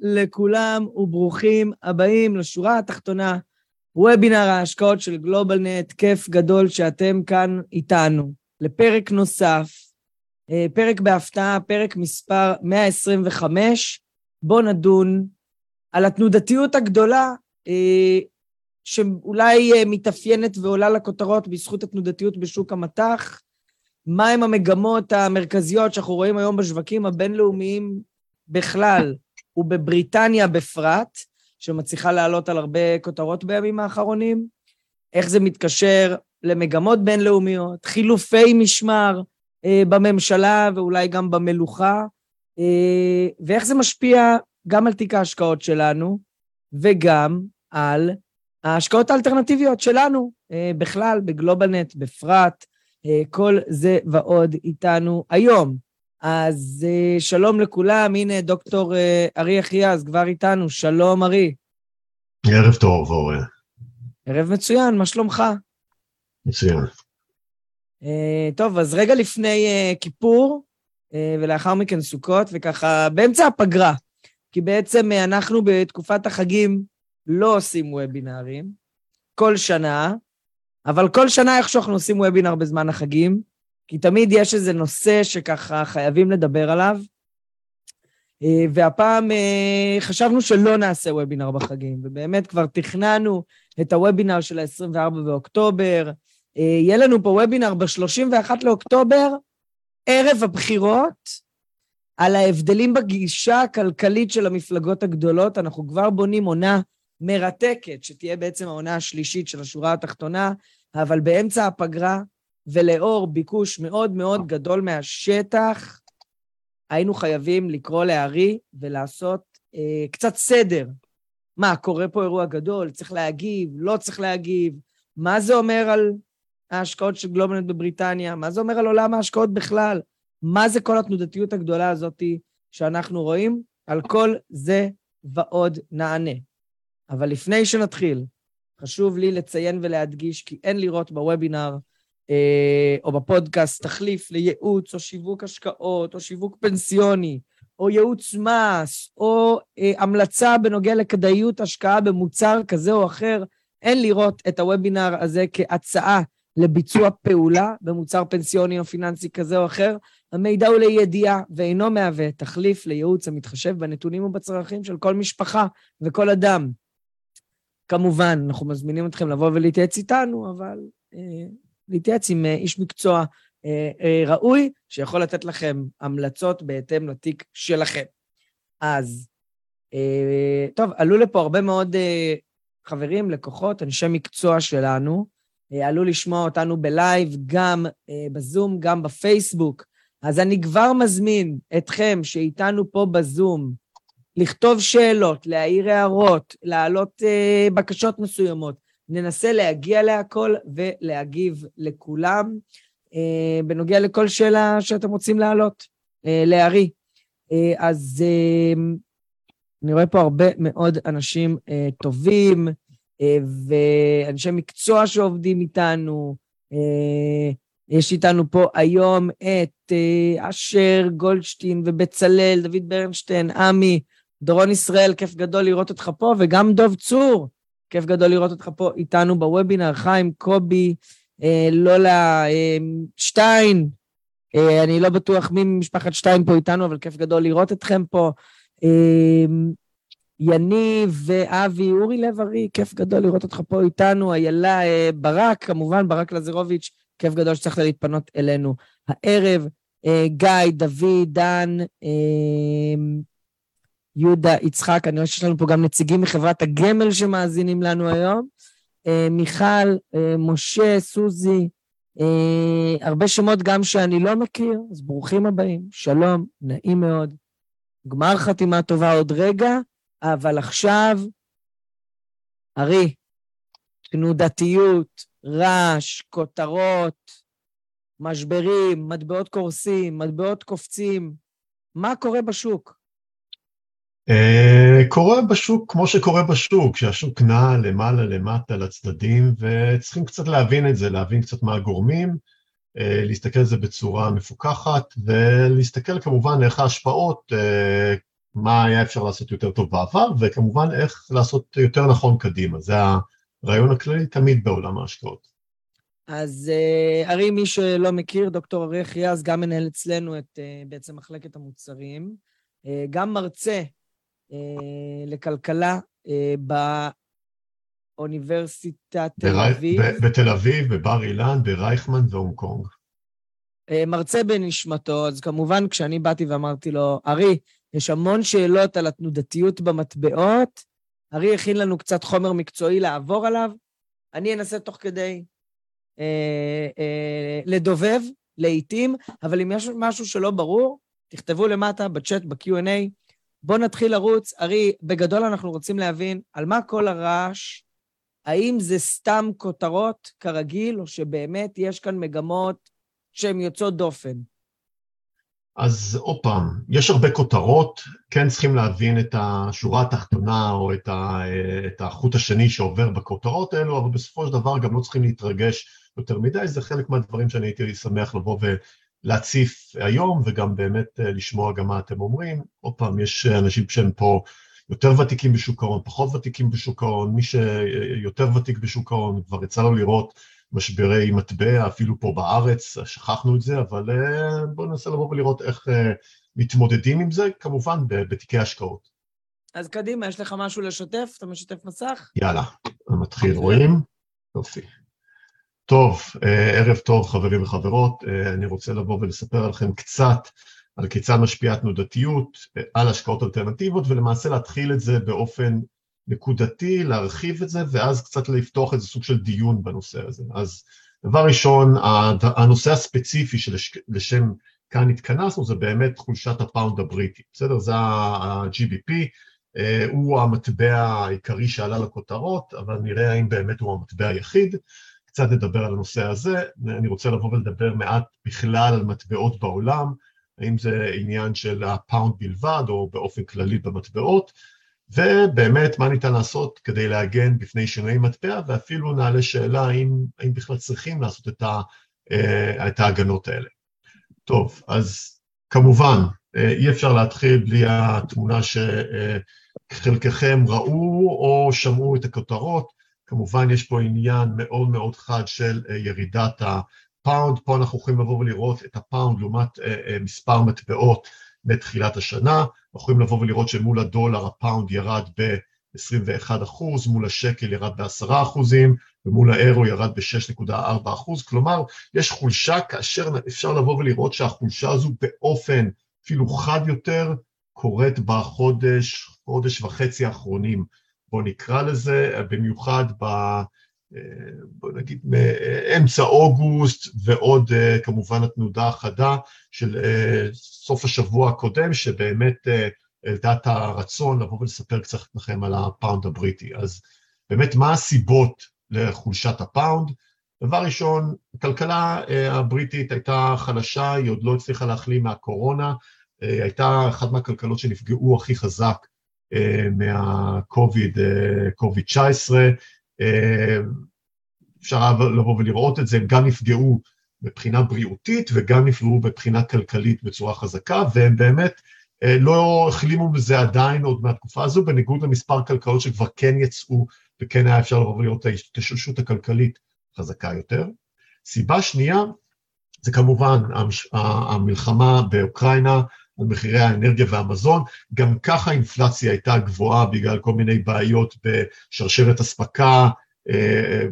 לכולם וברוכים הבאים לשורה התחתונה, וובינר ההשקעות של גלובלנט, כיף גדול שאתם כאן איתנו, לפרק נוסף, אה, פרק בהפתעה, פרק מספר 125, בואו נדון על התנודתיות הגדולה אה, שאולי אה, מתאפיינת ועולה לכותרות בזכות התנודתיות בשוק המטח, מהם המגמות המרכזיות שאנחנו רואים היום בשווקים הבינלאומיים בכלל, ובבריטניה בפרט, שמצליחה לעלות על הרבה כותרות בימים האחרונים, איך זה מתקשר למגמות בינלאומיות, חילופי משמר אה, בממשלה ואולי גם במלוכה, אה, ואיך זה משפיע גם על תיק ההשקעות שלנו, וגם על ההשקעות האלטרנטיביות שלנו אה, בכלל, בגלובלנט בפרט, אה, כל זה ועוד איתנו היום. אז אה, שלום לכולם, הנה דוקטור אה, ארי אחיאז כבר איתנו, שלום ארי. ערב טוב, אורי. ערב מצוין, מה שלומך? מצוין. טוב, אז רגע לפני כיפור, ולאחר מכן סוכות, וככה באמצע הפגרה, כי בעצם אנחנו בתקופת החגים לא עושים וובינארים, כל שנה, אבל כל שנה איכשהו אנחנו עושים וובינר בזמן החגים, כי תמיד יש איזה נושא שככה חייבים לדבר עליו. אה, והפעם אה, חשבנו שלא נעשה וובינר בחגים, ובאמת כבר תכננו את הוובינר של ה-24 באוקטובר. אה, יהיה לנו פה וובינר ב-31 לאוקטובר, ערב הבחירות, על ההבדלים בגישה הכלכלית של המפלגות הגדולות. אנחנו כבר בונים עונה מרתקת, שתהיה בעצם העונה השלישית של השורה התחתונה, אבל באמצע הפגרה, ולאור ביקוש מאוד מאוד גדול מהשטח, היינו חייבים לקרוא לארי ולעשות אה, קצת סדר. מה, קורה פה אירוע גדול, צריך להגיב, לא צריך להגיב, מה זה אומר על ההשקעות של גלובלנט בבריטניה, מה זה אומר על עולם ההשקעות בכלל, מה זה כל התנודתיות הגדולה הזאת שאנחנו רואים, על כל זה ועוד נענה. אבל לפני שנתחיל, חשוב לי לציין ולהדגיש כי אין לראות בוובינר או בפודקאסט תחליף לייעוץ או שיווק השקעות או שיווק פנסיוני או ייעוץ מס או אה, המלצה בנוגע לכדאיות השקעה במוצר כזה או אחר. אין לראות את הוובינר הזה כהצעה לביצוע פעולה במוצר פנסיוני או פיננסי כזה או אחר. המידע הוא לידיעה ואינו מהווה תחליף לייעוץ המתחשב בנתונים ובצרכים של כל משפחה וכל אדם. כמובן, אנחנו מזמינים אתכם לבוא ולהתייעץ איתנו, אבל אה, להתייעץ עם אה, איש מקצוע אה, אה, ראוי, שיכול לתת לכם המלצות בהתאם לתיק שלכם. אז, טוב, עלו לפה הרבה מאוד חברים, לקוחות, אנשי מקצוע שלנו, עלו לשמוע אותנו בלייב, גם בזום, גם בפייסבוק. אז אני כבר מזמין אתכם שאיתנו פה בזום, לכתוב שאלות, להעיר הערות, להעלות אה, בקשות מסוימות. ננסה להגיע להכל ולהגיב לכולם אה, בנוגע לכל שאלה שאתם רוצים להעלות, אה, להערי. אה, אז אה, אני רואה פה הרבה מאוד אנשים אה, טובים אה, ואנשי מקצוע שעובדים איתנו. אה, יש איתנו פה היום את אה, אשר גולדשטיין ובצלאל, דוד ברנשטיין, עמי, דורון ישראל, כיף גדול לראות אותך פה, וגם דוב צור, כיף גדול לראות אותך פה איתנו בוובינר, חיים, קובי, אה, לולה, אה, שטיין, אה, אני לא בטוח מי ממשפחת שטיין פה איתנו, אבל כיף גדול לראות אתכם פה. אה, יניב ואבי, אורי לב-ארי, כיף גדול לראות אותך פה איתנו, איילה אה, ברק, כמובן, ברק לזרוביץ', כיף גדול שצריך להתפנות אלינו הערב. אה, גיא, דוד, דן, אה, יהודה יצחק, אני רואה שיש לנו פה גם נציגים מחברת הגמל שמאזינים לנו היום. אה, מיכל, אה, משה, סוזי, אה, הרבה שמות גם שאני לא מכיר, אז ברוכים הבאים, שלום, נעים מאוד. גמר חתימה טובה עוד רגע, אבל עכשיו, ארי, תנודתיות, רעש, כותרות, משברים, מטבעות קורסים, מטבעות קופצים. מה קורה בשוק? Uh, קורה בשוק כמו שקורה בשוק, שהשוק נע למעלה למטה לצדדים, וצריכים קצת להבין את זה, להבין קצת מה הגורמים, uh, להסתכל על זה בצורה מפוקחת, ולהסתכל כמובן איך ההשפעות, uh, מה היה אפשר לעשות יותר טוב בעבר, וכמובן איך לעשות יותר נכון קדימה. זה הרעיון הכללי תמיד בעולם ההשקעות. אז ארי, מי שלא מכיר, דוקטור אריה חיאז גם מנהל אצלנו את בעצם מחלקת המוצרים, גם מרצה אה, לכלכלה אה, באוניברסיטת תל אביב. בתל אביב, בבר אילן, ברייכמן והונג קונג. אה, מרצה בנשמתו, אז כמובן כשאני באתי ואמרתי לו, ארי, יש המון שאלות על התנודתיות במטבעות, ארי הכין לנו קצת חומר מקצועי לעבור עליו, אני אנסה תוך כדי אה, אה, לדובב לעיתים, אבל אם יש משהו שלא ברור, תכתבו למטה בצ'אט, ב-Q&A, בואו נתחיל לרוץ. ארי, בגדול אנחנו רוצים להבין על מה כל הרעש, האם זה סתם כותרות כרגיל, או שבאמת יש כאן מגמות שהן יוצאות דופן? אז עוד פעם, יש הרבה כותרות, כן צריכים להבין את השורה התחתונה או את, ה, את החוט השני שעובר בכותרות האלו, אבל בסופו של דבר גם לא צריכים להתרגש יותר מדי, זה חלק מהדברים שאני הייתי שמח לבוא להציף היום וגם באמת אה, לשמוע גם מה אתם אומרים. עוד פעם, יש אנשים שהם פה יותר ותיקים בשוק ההון, פחות ותיקים בשוק ההון, מי שיותר ותיק בשוק ההון, כבר יצא לו לראות משברי מטבע, אפילו פה בארץ, שכחנו את זה, אבל אה, בואו ננסה לבוא ולראות איך אה, מתמודדים עם זה, כמובן בתיקי השקעות. אז קדימה, יש לך משהו לשתף? אתה משתף מסך? יאללה, מתחיל, רואים? יופי. טוב, אה, ערב טוב חברים וחברות, אה, אני רוצה לבוא ולספר לכם קצת על כיצד משפיעה תנודתיות אה, על השקעות אלטרנטיביות ולמעשה להתחיל את זה באופן נקודתי, להרחיב את זה ואז קצת לפתוח איזה סוג של דיון בנושא הזה. אז דבר ראשון, הנושא הספציפי שלשם כאן התכנסנו זה באמת חולשת הפאונד הבריטי, בסדר? זה ה-GBP, הוא המטבע העיקרי שעלה לכותרות, אבל נראה האם באמת הוא המטבע היחיד. קצת נדבר על הנושא הזה, אני רוצה לבוא ולדבר מעט בכלל על מטבעות בעולם, האם זה עניין של הפאונד בלבד או באופן כללי במטבעות, ובאמת מה ניתן לעשות כדי להגן בפני שינויי מטבע, ואפילו נעלה שאלה האם, האם בכלל צריכים לעשות את, ה, אה, את ההגנות האלה. טוב, אז כמובן, אה, אי אפשר להתחיל בלי התמונה שחלקכם ראו או שמעו את הכותרות, כמובן יש פה עניין מאוד מאוד חד של אה, ירידת הפאונד, פה אנחנו יכולים לבוא ולראות את הפאונד לעומת אה, אה, מספר מטבעות מתחילת השנה, אנחנו יכולים לבוא ולראות שמול הדולר הפאונד ירד ב-21 מול השקל ירד ב-10 ומול האירו ירד ב-6.4 כלומר יש חולשה כאשר אפשר לבוא ולראות שהחולשה הזו באופן אפילו חד יותר קורית בחודש, חודש וחצי האחרונים. בוא נקרא לזה, במיוחד ב... בוא נגיד מאמצע אוגוסט ועוד כמובן התנודה החדה של סוף השבוע הקודם שבאמת העלתה את הרצון לבוא ולספר קצת לכם על הפאונד הבריטי. אז באמת מה הסיבות לחולשת הפאונד? דבר ראשון, הכלכלה הבריטית הייתה חלשה, היא עוד לא הצליחה להחלים מהקורונה, הייתה אחת מהכלכלות שנפגעו הכי חזק מה-COVID, COVID-19, אפשר לבוא ולראות את זה, הם גם נפגעו מבחינה בריאותית וגם נפגעו מבחינה כלכלית בצורה חזקה, והם באמת לא החלימו מזה עדיין עוד מהתקופה הזו, בניגוד למספר כלכלות שכבר כן יצאו וכן היה אפשר לבוא ולראות את ההשתלשות הכלכלית חזקה יותר. סיבה שנייה זה כמובן המלחמה באוקראינה, על מחירי האנרגיה והמזון, גם ככה האינפלציה הייתה גבוהה בגלל כל מיני בעיות בשרשרת אספקה, אה,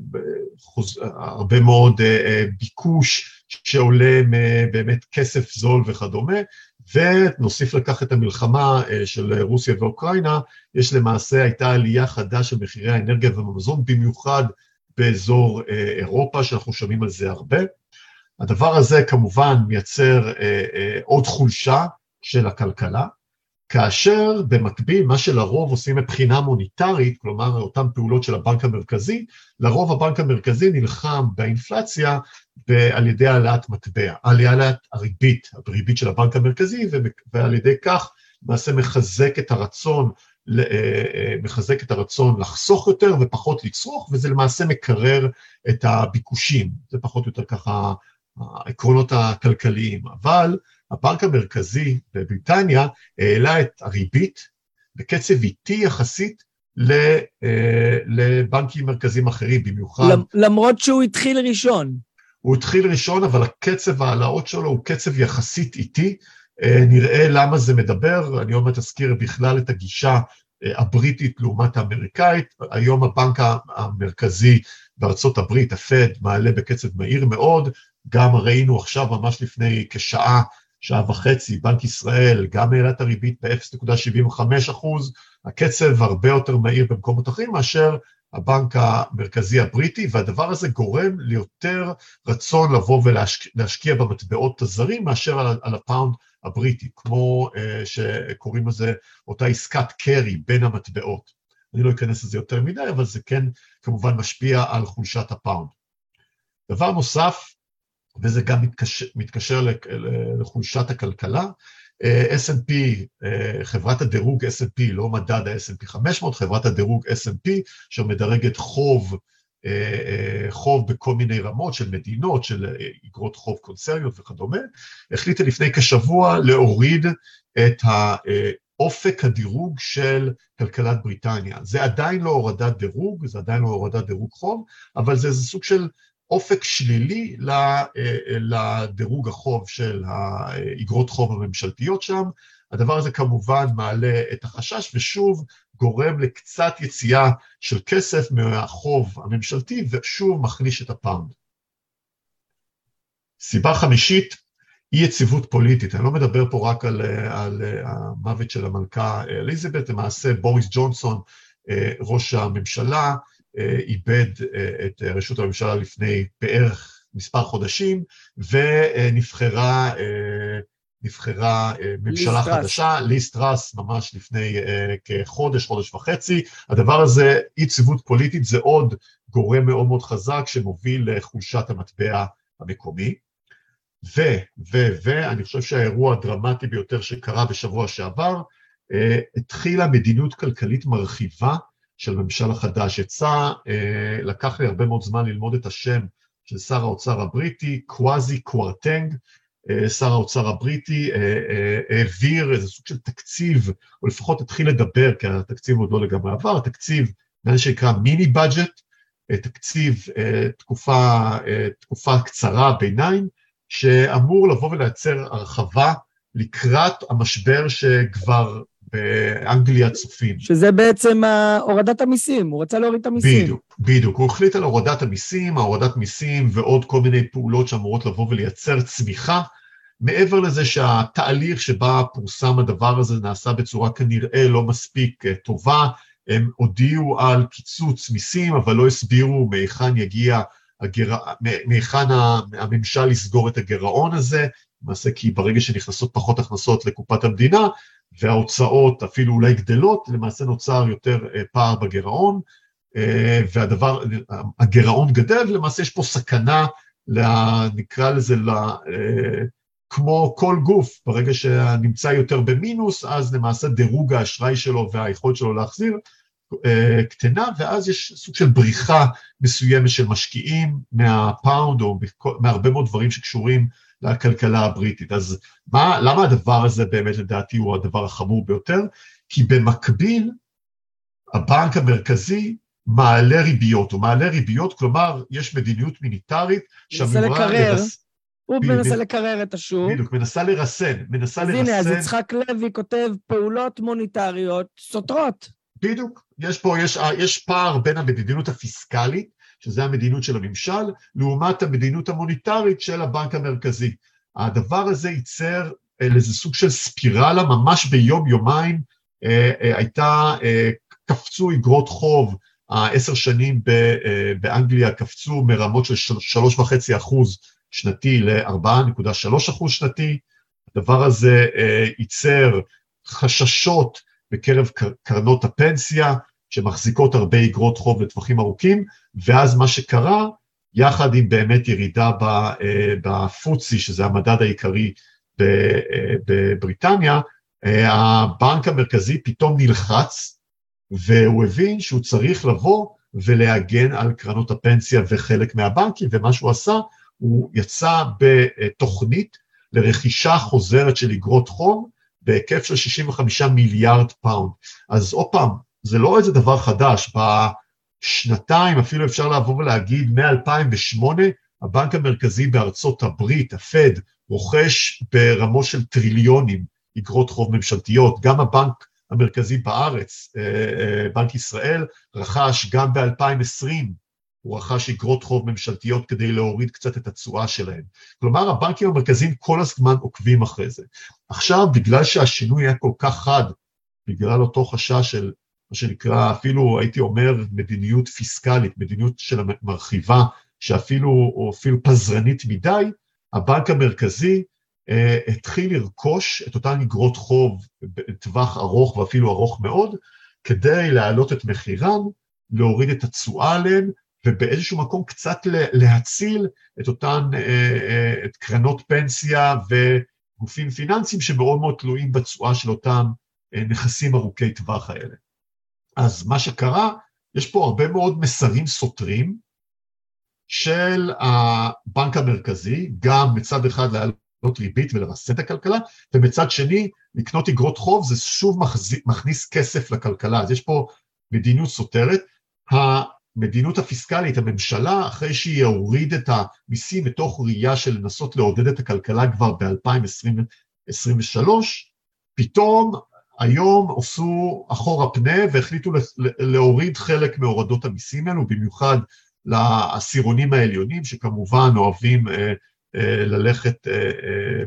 הרבה מאוד אה, אה, ביקוש שעולה באמת כסף זול וכדומה, ונוסיף לכך את המלחמה של רוסיה ואוקראינה, יש למעשה, הייתה עלייה חדה של מחירי האנרגיה והמזון, במיוחד באזור אירופה, שאנחנו שומעים על זה הרבה. הדבר הזה כמובן מייצר עוד חולשה של הכלכלה, כאשר במקביל מה שלרוב עושים מבחינה מוניטרית, כלומר אותן פעולות של הבנק המרכזי, לרוב הבנק המרכזי נלחם באינפלציה על ידי העלאת מטבע, על העלאת הריבית, הריבית של הבנק המרכזי, ועל ידי כך למעשה מחזק את הרצון, אה, אה, מחזק את הרצון לחסוך יותר ופחות לצרוך, וזה למעשה מקרר את הביקושים, זה פחות או יותר ככה העקרונות הכלכליים, אבל הבנק המרכזי בבריטניה העלה את הריבית בקצב איטי יחסית אה, לבנקים מרכזיים אחרים, במיוחד... למרות שהוא התחיל ראשון. הוא התחיל ראשון, אבל הקצב ההעלאות שלו הוא קצב יחסית איטי. אה, נראה למה זה מדבר, אני עוד מעט אזכיר בכלל את הגישה אה, הבריטית לעומת האמריקאית. היום הבנק המרכזי בארצות הברית, הפד, מעלה בקצב מהיר מאוד. גם ראינו עכשיו, ממש לפני כשעה, שעה וחצי, בנק ישראל גם העלה את הריבית ב-0.75 אחוז, הקצב הרבה יותר מהיר במקומות אחרים מאשר הבנק המרכזי הבריטי, והדבר הזה גורם ליותר רצון לבוא ולהשקיע במטבעות הזרים מאשר על, על הפאונד הבריטי, כמו uh, שקוראים לזה אותה עסקת קרי בין המטבעות. אני לא אכנס לזה יותר מדי, אבל זה כן כמובן משפיע על חולשת הפאונד. דבר נוסף, וזה גם מתקשר, מתקשר לחולשת הכלכלה. S&P, חברת הדירוג S&P, לא מדד ה-S&P 500, חברת הדירוג S&P, שמדרגת חוב, חוב בכל מיני רמות של מדינות, של אגרות חוב קונצרניות וכדומה, החליטה לפני כשבוע להוריד את אופק הדירוג של כלכלת בריטניה. זה עדיין לא הורדת דירוג, זה עדיין לא הורדת דירוג חוב, אבל זה, זה סוג של אופק שלילי אה, לדירוג החוב של האגרות חוב הממשלתיות שם. הדבר הזה כמובן מעלה את החשש ושוב גורם לקצת יציאה של כסף מהחוב הממשלתי ושוב מחליש את הפאונד. סיבה חמישית, אי יציבות פוליטית. אני לא מדבר פה רק על, על המוות של המלכה אליזבת, למעשה בוריס ג'ונסון, אה, ראש הממשלה, אה, איבד אה, את ראשות הממשלה לפני בערך מספר חודשים, ונבחרה נבחרה ממשלה חדשה, ליסט טראס ממש לפני כחודש, חודש וחצי. הדבר הזה, אי יציבות פוליטית זה עוד גורם מאוד מאוד חזק שמוביל לחולשת המטבע המקומי. ו, ו, ו, אני חושב שהאירוע הדרמטי ביותר שקרה בשבוע שעבר, התחילה מדיניות כלכלית מרחיבה של הממשל החדש. יצא, אה, לקח לי הרבה מאוד זמן ללמוד את השם של שר האוצר הבריטי, קוואזי קוורטנג, אה, שר האוצר הבריטי אה, העביר איזה סוג של תקציב, או לפחות התחיל לדבר, כי התקציב עוד לא לגמרי עבר, תקציב, מה שנקרא mini budget, תקציב תקופה, תקופה קצרה, ביניים, שאמור לבוא ולייצר הרחבה לקראת המשבר שכבר באנגליה צופים. שזה בעצם הורדת המיסים, הוא רצה להוריד את המיסים. בדיוק, בדיוק. הוא החליט על הורדת המיסים, ההורדת מיסים ועוד כל מיני פעולות שאמורות לבוא ולייצר צמיחה. מעבר לזה שהתהליך שבה פורסם הדבר הזה נעשה בצורה כנראה לא מספיק אה, טובה, הם הודיעו על קיצוץ מיסים, אבל לא הסבירו מהיכן יגיע, הגר... מהיכן הממשל יסגור את הגירעון הזה, למעשה כי ברגע שנכנסות פחות הכנסות לקופת המדינה, וההוצאות אפילו אולי גדלות, למעשה נוצר יותר אה, פער בגירעון, אה, והדבר, הגירעון גדל, ולמעשה יש פה סכנה, נקרא לזה, אה, כמו כל גוף, ברגע שנמצא יותר במינוס, אז למעשה דירוג האשראי שלו והיכולת שלו להחזיר קטנה, ואז יש סוג של בריחה מסוימת של משקיעים מהפאונד או מהרבה מאוד דברים שקשורים לכלכלה הבריטית. אז מה, למה הדבר הזה באמת לדעתי הוא הדבר החמור ביותר? כי במקביל הבנק המרכזי מעלה ריביות, הוא מעלה ריביות, כלומר יש מדיניות מיניטרית שאמורה לרס... הוא ב... מנסה לקרר את השוק. בדיוק, מנסה לרסן, מנסה אז לרסן. אז הנה, אז יצחק לוי כותב פעולות מוניטריות סותרות. בדיוק, יש פה, יש, יש פער בין המדיניות הפיסקלית שזה המדיניות של הממשל, לעומת המדיניות המוניטרית של הבנק המרכזי. הדבר הזה ייצר איזה סוג של ספירלה, ממש ביום-יומיים אה, אה, הייתה, אה, קפצו אגרות חוב, העשר שנים באנגליה קפצו מרמות של שלוש וחצי אחוז שנתי ל-4.3 אחוז שנתי. הדבר הזה ייצר חששות בקרב קרנות הפנסיה, שמחזיקות הרבה אגרות חוב לטווחים ארוכים, ואז מה שקרה, יחד עם באמת ירידה בפוצי, שזה המדד העיקרי בבריטניה, הבנק המרכזי פתאום נלחץ, והוא הבין שהוא צריך לבוא ולהגן על קרנות הפנסיה וחלק מהבנקים, ומה שהוא עשה, הוא יצא בתוכנית לרכישה חוזרת של אגרות חוב בהיקף של 65 מיליארד פאונד. אז עוד פעם, זה לא איזה דבר חדש, בשנתיים, אפילו אפשר לבוא ולהגיד, מ-2008, הבנק המרכזי בארצות הברית, הפד, רוכש ברמות של טריליונים אגרות חוב ממשלתיות, גם הבנק המרכזי בארץ, אה, אה, בנק ישראל, רכש גם ב-2020, הוא רכש אגרות חוב ממשלתיות כדי להוריד קצת את התשואה שלהם. כלומר, הבנקים המרכזיים כל הזמן עוקבים אחרי זה. עכשיו, בגלל שהשינוי היה כל כך חד, בגלל אותו חשש של מה שנקרא, אפילו הייתי אומר מדיניות פיסקלית, מדיניות של המרחיבה, שאפילו, או אפילו פזרנית מדי, הבנק המרכזי אה, התחיל לרכוש את אותן אגרות חוב בטווח ארוך ואפילו ארוך מאוד, כדי להעלות את מחירן, להוריד את התשואה עליהן, ובאיזשהו מקום קצת להציל את אותן, אה, אה, את קרנות פנסיה וגופים פיננסיים שמאוד מאוד תלויים בתשואה של אותם נכסים ארוכי טווח האלה. אז מה שקרה, יש פה הרבה מאוד מסרים סותרים של הבנק המרכזי, גם מצד אחד להעלות ריבית ולרסן את הכלכלה, ומצד שני, לקנות אגרות חוב זה שוב מכניס כסף לכלכלה, אז יש פה מדיניות סותרת. המדיניות הפיסקלית, הממשלה, אחרי שהיא הוריד את המיסים מתוך ראייה של לנסות לעודד את הכלכלה כבר ב-2023, פתאום היום עשו אחורה פנה והחליטו להוריד חלק מהורדות המיסים האלו, במיוחד לעשירונים העליונים, שכמובן אוהבים אה, אה, ללכת אה,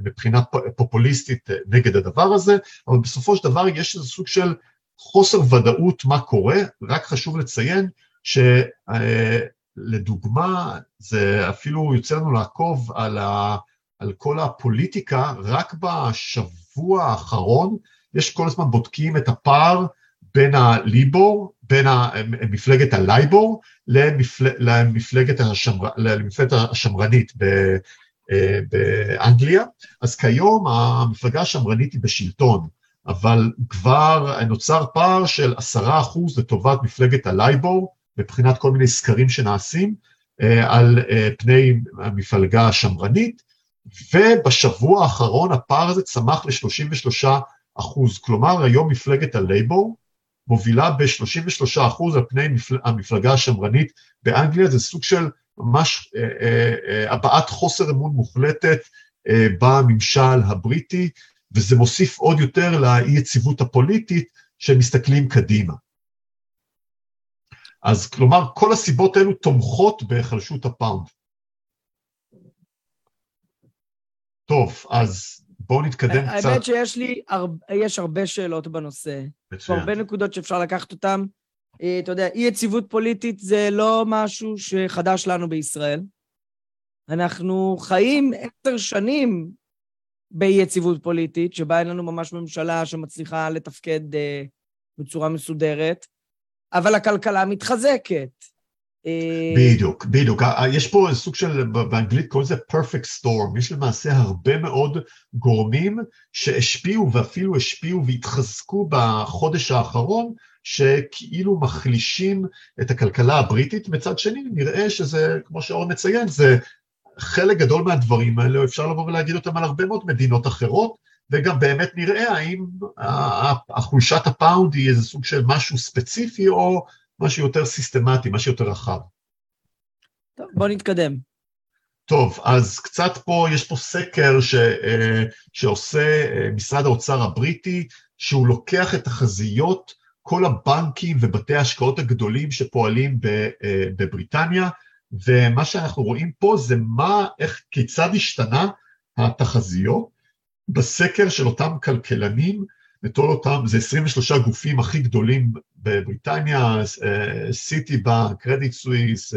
מבחינה פופוליסטית נגד הדבר הזה, אבל בסופו של דבר יש איזה סוג של חוסר ודאות מה קורה, רק חשוב לציין שלדוגמה, זה אפילו יוצא לנו לעקוב על, ה, על כל הפוליטיקה, רק בשבוע האחרון יש כל הזמן בודקים את הפער בין הליבור, בין מפלגת הלייבור למפל... למפלגת, השמר... למפלגת השמרנית ב... אה, באנגליה, אז כיום המפלגה השמרנית היא בשלטון, אבל כבר נוצר פער של עשרה אחוז לטובת מפלגת הלייבור, מבחינת כל מיני סקרים שנעשים, אה, על אה, פני המפלגה השמרנית, ובשבוע האחרון הפער הזה צמח ל-33 אחוז, כלומר היום מפלגת הלייבור מובילה ב-33 אחוז על פני המפלגה השמרנית באנגליה, זה סוג של ממש אה, אה, אה, הבעת חוסר אמון מוחלטת אה, בממשל הבריטי, וזה מוסיף עוד יותר לאי יציבות הפוליטית שמסתכלים קדימה. אז כלומר, כל הסיבות האלו תומכות בהיחלשות הפאונד. טוב, אז בואו נתקדם קצת. האמת שיש לי, יש הרבה שאלות בנושא. מצוין. הרבה נקודות שאפשר לקחת אותן. אה, אתה יודע, אי יציבות פוליטית זה לא משהו שחדש לנו בישראל. אנחנו חיים עשר שנים באי יציבות פוליטית, שבה אין לנו ממש ממשלה שמצליחה לתפקד uh, בצורה מסודרת, אבל הכלכלה מתחזקת. אה, בדיוק, בדיוק. יש פה סוג של, באנגלית קוראים לזה perfect storm, יש למעשה הרבה מאוד גורמים שהשפיעו ואפילו השפיעו והתחזקו בחודש האחרון, שכאילו מחלישים את הכלכלה הבריטית, מצד שני נראה שזה, כמו שאורן מציין, זה חלק גדול מהדברים האלה, אפשר לבוא ולהגיד אותם על הרבה מאוד מדינות אחרות, וגם באמת נראה האם החולשת הפאונד היא איזה סוג של משהו ספציפי או משהו יותר סיסטמטי, משהו יותר רחב. טוב, בוא נתקדם. טוב, אז קצת פה, יש פה סקר ש, אה, שעושה אה, משרד האוצר הבריטי, שהוא לוקח את תחזיות כל הבנקים ובתי ההשקעות הגדולים שפועלים אה, בבריטניה, ומה שאנחנו רואים פה זה מה, איך, כיצד השתנה התחזיות בסקר של אותם כלכלנים, וכל אותם, זה 23 גופים הכי גדולים בבריטניה, סיטי בנק, קרדיט סוויס,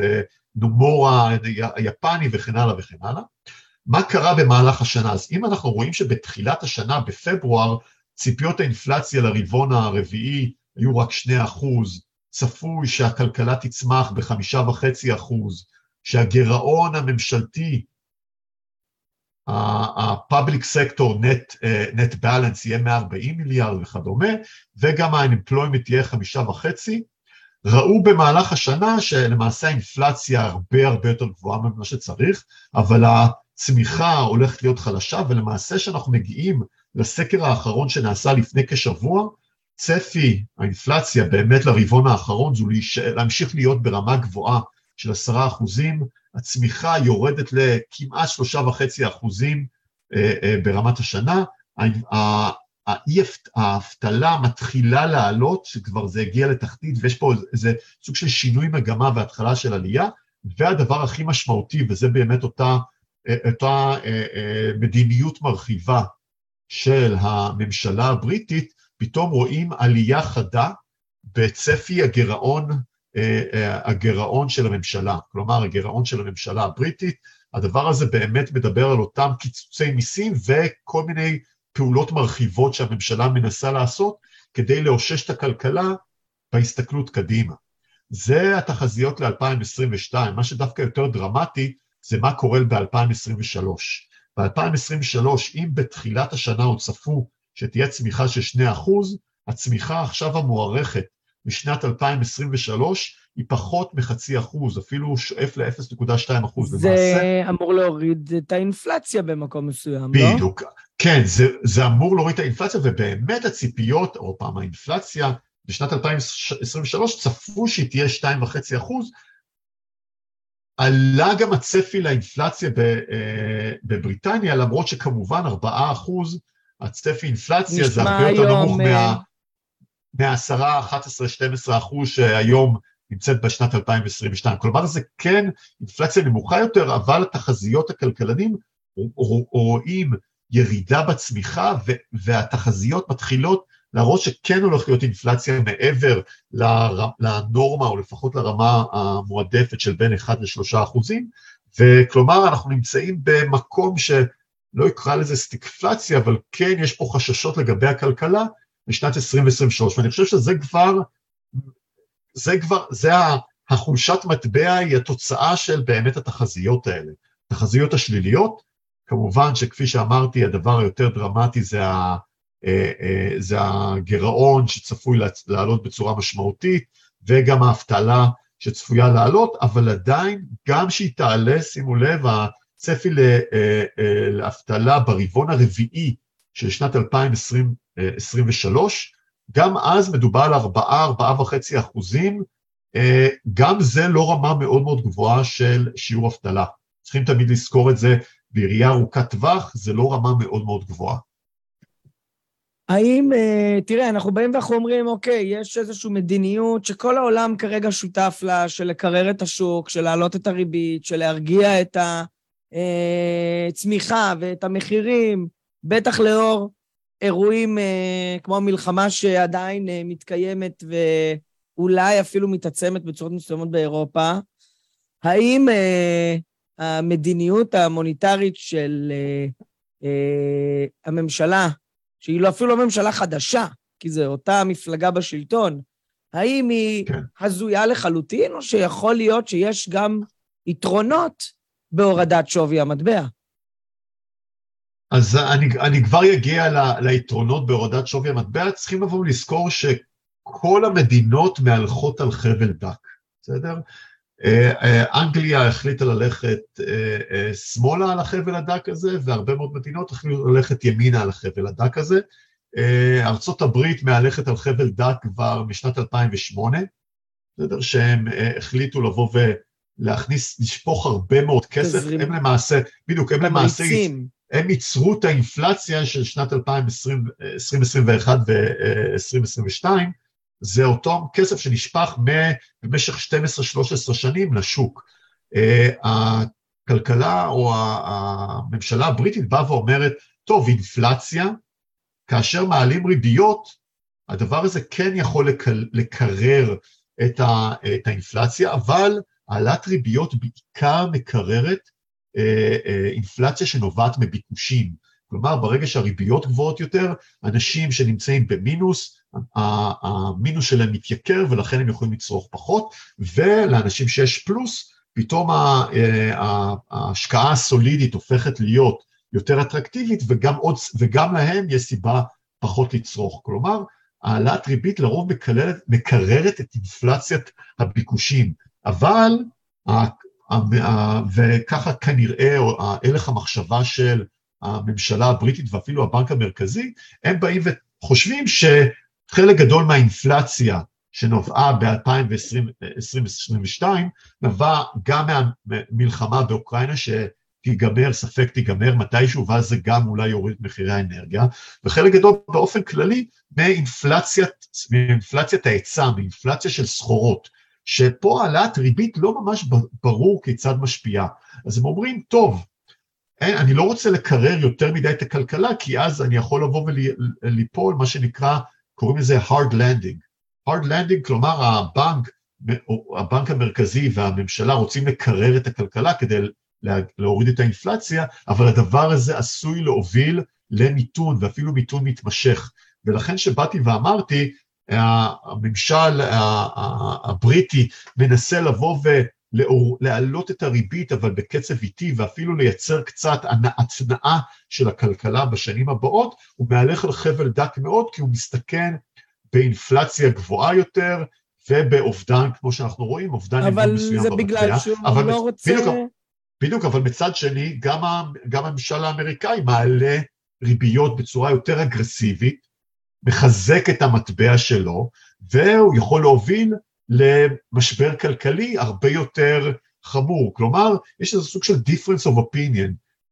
נומורה היפני וכן הלאה וכן הלאה. מה קרה במהלך השנה? אז אם אנחנו רואים שבתחילת השנה, בפברואר, ציפיות האינפלציה לרבעון הרביעי היו רק 2 אחוז, צפוי שהכלכלה תצמח בחמישה וחצי אחוז, שהגירעון הממשלתי, ה-public sector net, net balance יהיה 140 מיליארד וכדומה, וגם ה-unemployment יהיה חמישה וחצי, ראו במהלך השנה שלמעשה האינפלציה הרבה הרבה יותר גבוהה ממה שצריך, אבל הצמיחה הולכת להיות חלשה, ולמעשה כשאנחנו מגיעים לסקר האחרון שנעשה לפני כשבוע, צפי האינפלציה באמת לרבעון האחרון זו להמשיך להיות ברמה גבוהה של עשרה אחוזים, הצמיחה יורדת לכמעט שלושה וחצי אחוזים אה, אה, ברמת השנה, האבטלה מתחילה לעלות, שכבר זה הגיע לתחתית ויש פה איזה סוג של שינוי מגמה והתחלה של עלייה, והדבר הכי משמעותי, וזה באמת אותה, אותה מדיניות מרחיבה של הממשלה הבריטית, פתאום רואים עלייה חדה בצפי הגירעון, הגירעון של הממשלה, כלומר הגירעון של הממשלה הבריטית, הדבר הזה באמת מדבר על אותם קיצוצי מיסים וכל מיני פעולות מרחיבות שהממשלה מנסה לעשות כדי לאושש את הכלכלה בהסתכלות קדימה. זה התחזיות ל-2022, מה שדווקא יותר דרמטי זה מה קורה ב-2023. ב-2023, אם בתחילת השנה עוד צפו שתהיה צמיחה של 2%, הצמיחה עכשיו המוערכת משנת 2023 היא פחות מחצי אחוז, אפילו שואף ל-0.2 אחוז. זה למעשה, אמור להוריד את האינפלציה במקום מסוים, בדיוק. לא? בדיוק. כן, זה, זה אמור להוריד את האינפלציה, ובאמת הציפיות, או פעם האינפלציה, בשנת 2023 צפו שהיא תהיה 2.5 אחוז, עלה גם הצפי לאינפלציה אה, בבריטניה, למרות שכמובן 4 אחוז, הצפי אינפלציה זה הרבה יותר נמוך מה... מה-10, 11, 12 אחוז שהיום נמצאת בשנת 2022. כלומר זה כן אינפלציה נמוכה יותר, אבל התחזיות הכלכלנים רואים ירידה בצמיחה והתחזיות מתחילות להראות שכן הולך להיות אינפלציה מעבר לנורמה או לפחות לרמה המועדפת של בין 1 ל-3 אחוזים, וכלומר אנחנו נמצאים במקום שלא יקרא לזה סטיקפלציה, אבל כן יש פה חששות לגבי הכלכלה לשנת 2023, ואני חושב שזה כבר, זה כבר, זה החולשת מטבע היא התוצאה של באמת התחזיות האלה, התחזיות השליליות, כמובן שכפי שאמרתי, הדבר היותר דרמטי זה, ה, אה, אה, זה הגירעון שצפוי לעלות בצורה משמעותית, וגם האבטלה שצפויה לעלות, אבל עדיין, גם שהיא תעלה, שימו לב, הצפי אה, לאבטלה ברבעון הרביעי של שנת 2023, גם אז מדובר על 4-4.5 אחוזים, גם זה לא רמה מאוד מאוד גבוהה של שיעור אבטלה. צריכים תמיד לזכור את זה בראייה ארוכת טווח זה לא רמה מאוד מאוד גבוהה. האם, אה, תראה, אנחנו באים ואנחנו אומרים, אוקיי, יש איזושהי מדיניות שכל העולם כרגע שותף לה, של לקרר את השוק, של להעלות את הריבית, של להרגיע את הצמיחה אה, ואת המחירים, בטח לאור אירועים אה, כמו המלחמה שעדיין מתקיימת ואולי אפילו מתעצמת בצורות מסוימות באירופה. האם המדיניות המוניטרית של uh, uh, הממשלה, שהיא לא, אפילו לא ממשלה חדשה, כי זו אותה מפלגה בשלטון, האם היא כן. הזויה לחלוטין, או שיכול להיות שיש גם יתרונות בהורדת שווי המטבע? אז אני, אני כבר אגיע ל, ליתרונות בהורדת שווי המטבע, צריכים לבוא ולזכור שכל המדינות מהלכות על חבל דק, בסדר? אה, אה, אנגליה החליטה ללכת אה, שמאלה על החבל הדק הזה, והרבה מאוד מדינות החליטו ללכת ימינה על החבל הדק הזה. ארצות הברית מהלכת על חבל דק כבר משנת 2008, בסדר? שהם החליטו לבוא ולהכניס, לשפוך הרבה מאוד כסף, תזרים. הם למעשה, בדיוק, הם למעשה, הם ייצרו את האינפלציה של שנת 2021 ו-2022, זה אותו כסף שנשפך במשך 12-13 שנים לשוק. אה, הכלכלה או הממשלה הבריטית באה ואומרת, טוב, אינפלציה, כאשר מעלים ריביות, הדבר הזה כן יכול לקרר את, האינפלציה, אבל העלאת ריביות בעיקר מקררת אה, אה, אינפלציה שנובעת מביקושים. כלומר, ברגע שהריביות גבוהות יותר, אנשים שנמצאים במינוס, המינוס שלהם מתייקר ולכן הם יכולים לצרוך פחות, ולאנשים שיש פלוס, פתאום ההשקעה הסולידית הופכת להיות יותר אטרקטיבית וגם, עוד, וגם להם יש סיבה פחות לצרוך. כלומר, העלאת ריבית לרוב מקררת, מקררת את אינפלציית הביקושים, אבל, וככה כנראה הלך המחשבה של הממשלה הבריטית ואפילו הבנק המרכזי, הם באים וחושבים שחלק גדול מהאינפלציה שנובעה ב-2022 נבע גם מהמלחמה באוקראינה שתיגמר, ספק תיגמר מתישהו, ואז זה גם אולי יוריד את מחירי האנרגיה, וחלק גדול באופן כללי מאינפלציית, מאינפלציית ההיצע, מאינפלציה של סחורות, שפה העלאת ריבית לא ממש ברור כיצד משפיעה. אז הם אומרים, טוב, אין, אני לא רוצה לקרר יותר מדי את הכלכלה, כי אז אני יכול לבוא וליפול, מה שנקרא, קוראים לזה hard landing. hard landing, כלומר הבנק, הבנק המרכזי והממשלה רוצים לקרר את הכלכלה כדי להוריד את האינפלציה, אבל הדבר הזה עשוי להוביל למיתון, ואפילו מיתון מתמשך. ולכן שבאתי ואמרתי, הממשל הבריטי מנסה לבוא ולהעלות את הריבית, אבל בקצב איטי, ואפילו לייצר קצת התנעה של הכלכלה בשנים הבאות, הוא מהלך על חבל דק מאוד, כי הוא מסתכן באינפלציה גבוהה יותר, ובאובדן, כמו שאנחנו רואים, אובדן אמון מסוים במטבע. אבל זה בגלל שהוא לא רוצה... בדיוק, בדיוק, אבל מצד שני, גם, גם הממשל האמריקאי מעלה ריביות בצורה יותר אגרסיבית, מחזק את המטבע שלו, והוא יכול להוביל למשבר כלכלי הרבה יותר חמור. כלומר, יש איזה סוג של difference of opinion,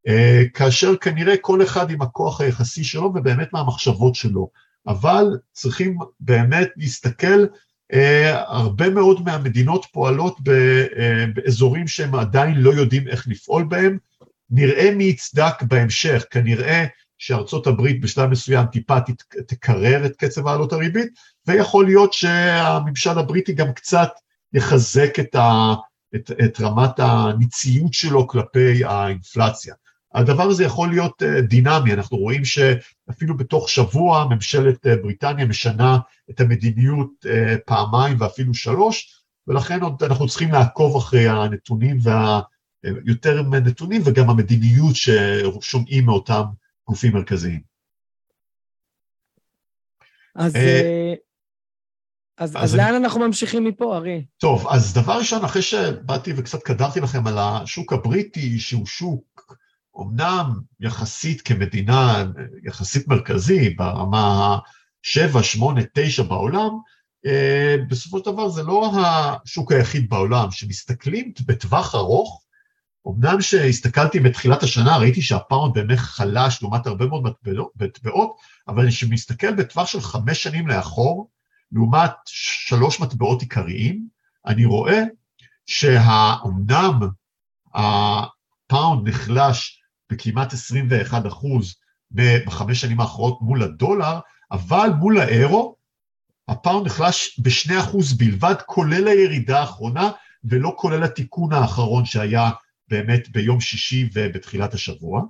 uh, כאשר כנראה כל אחד עם הכוח היחסי שלו ובאמת מהמחשבות שלו. אבל צריכים באמת להסתכל, אה, הרבה מאוד מהמדינות פועלות ב, אה, באזורים שהם עדיין לא יודעים איך לפעול בהם, נראה מי יצדק בהמשך, כנראה שארצות הברית בשלב מסוים טיפה תקרר את קצב העלות הריבית, ויכול להיות שהממשל הבריטי גם קצת יחזק את, ה, את, את רמת הניציות שלו כלפי האינפלציה. הדבר הזה יכול להיות אה, דינמי, אנחנו רואים שאפילו בתוך שבוע ממשלת אה, בריטניה משנה את המדיניות אה, פעמיים ואפילו שלוש, ולכן עוד אנחנו צריכים לעקוב אחרי הנתונים, וה... יותר נתונים וגם המדיניות ששומעים מאותם גופים מרכזיים. אז, אז, אז, אז לאן אני... אנחנו ממשיכים מפה, ארי? טוב, אז דבר ראשון, אחרי שבאתי וקצת קדרתי לכם על השוק הבריטי, שהוא שוק אמנם יחסית כמדינה, יחסית מרכזי, ברמה ה-7, 8, 9 בעולם, אה, בסופו של דבר זה לא השוק היחיד בעולם, שמסתכלים בטווח ארוך, אמנם שהסתכלתי בתחילת השנה, ראיתי שהפאונד באמת חלש לעומת הרבה מאוד מטבעות, אבל כשמסתכל בטווח של חמש שנים לאחור, לעומת שלוש מטבעות עיקריים, אני רואה שהאומנם הפאונד נחלש בכמעט 21 אחוז בחמש שנים האחרונות מול הדולר, אבל מול האירו, הפאונד נחלש ב-2 אחוז בלבד, כולל הירידה האחרונה, ולא כולל התיקון האחרון שהיה באמת ביום שישי ובתחילת השבוע,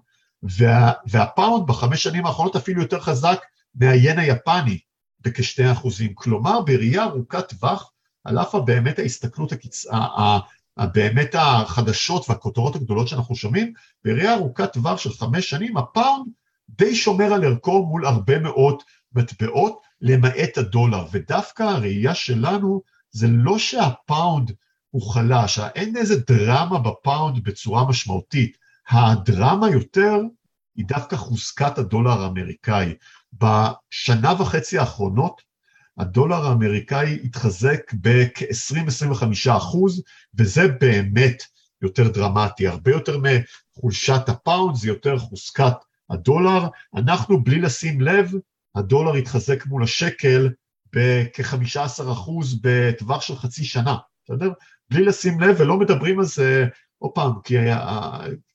וה, והפאונד בחמש שנים האחרונות אפילו יותר חזק מהיין היפני בכ-2 אחוזים. כלומר, בראייה ארוכת טווח, על אף באמת ההסתכלות הקצ... באמת החדשות והכותרות הגדולות שאנחנו שומעים, בראייה ארוכת טווח של חמש שנים, הפאונד די שומר על ערכו מול הרבה מאוד מטבעות, למעט הדולר. ודווקא הראייה שלנו זה לא שהפאונד הוא חלש, אין איזה דרמה בפאונד בצורה משמעותית. הדרמה יותר היא דווקא חוזקת הדולר האמריקאי. בשנה וחצי האחרונות הדולר האמריקאי התחזק בכ-20-25 אחוז, וזה באמת יותר דרמטי, הרבה יותר מחולשת הפאונד, זה יותר חוזקת הדולר. אנחנו, בלי לשים לב, הדולר התחזק מול השקל בכ-15 אחוז בטווח של חצי שנה, בסדר? בלי לשים לב, ולא מדברים על זה עוד פעם, כי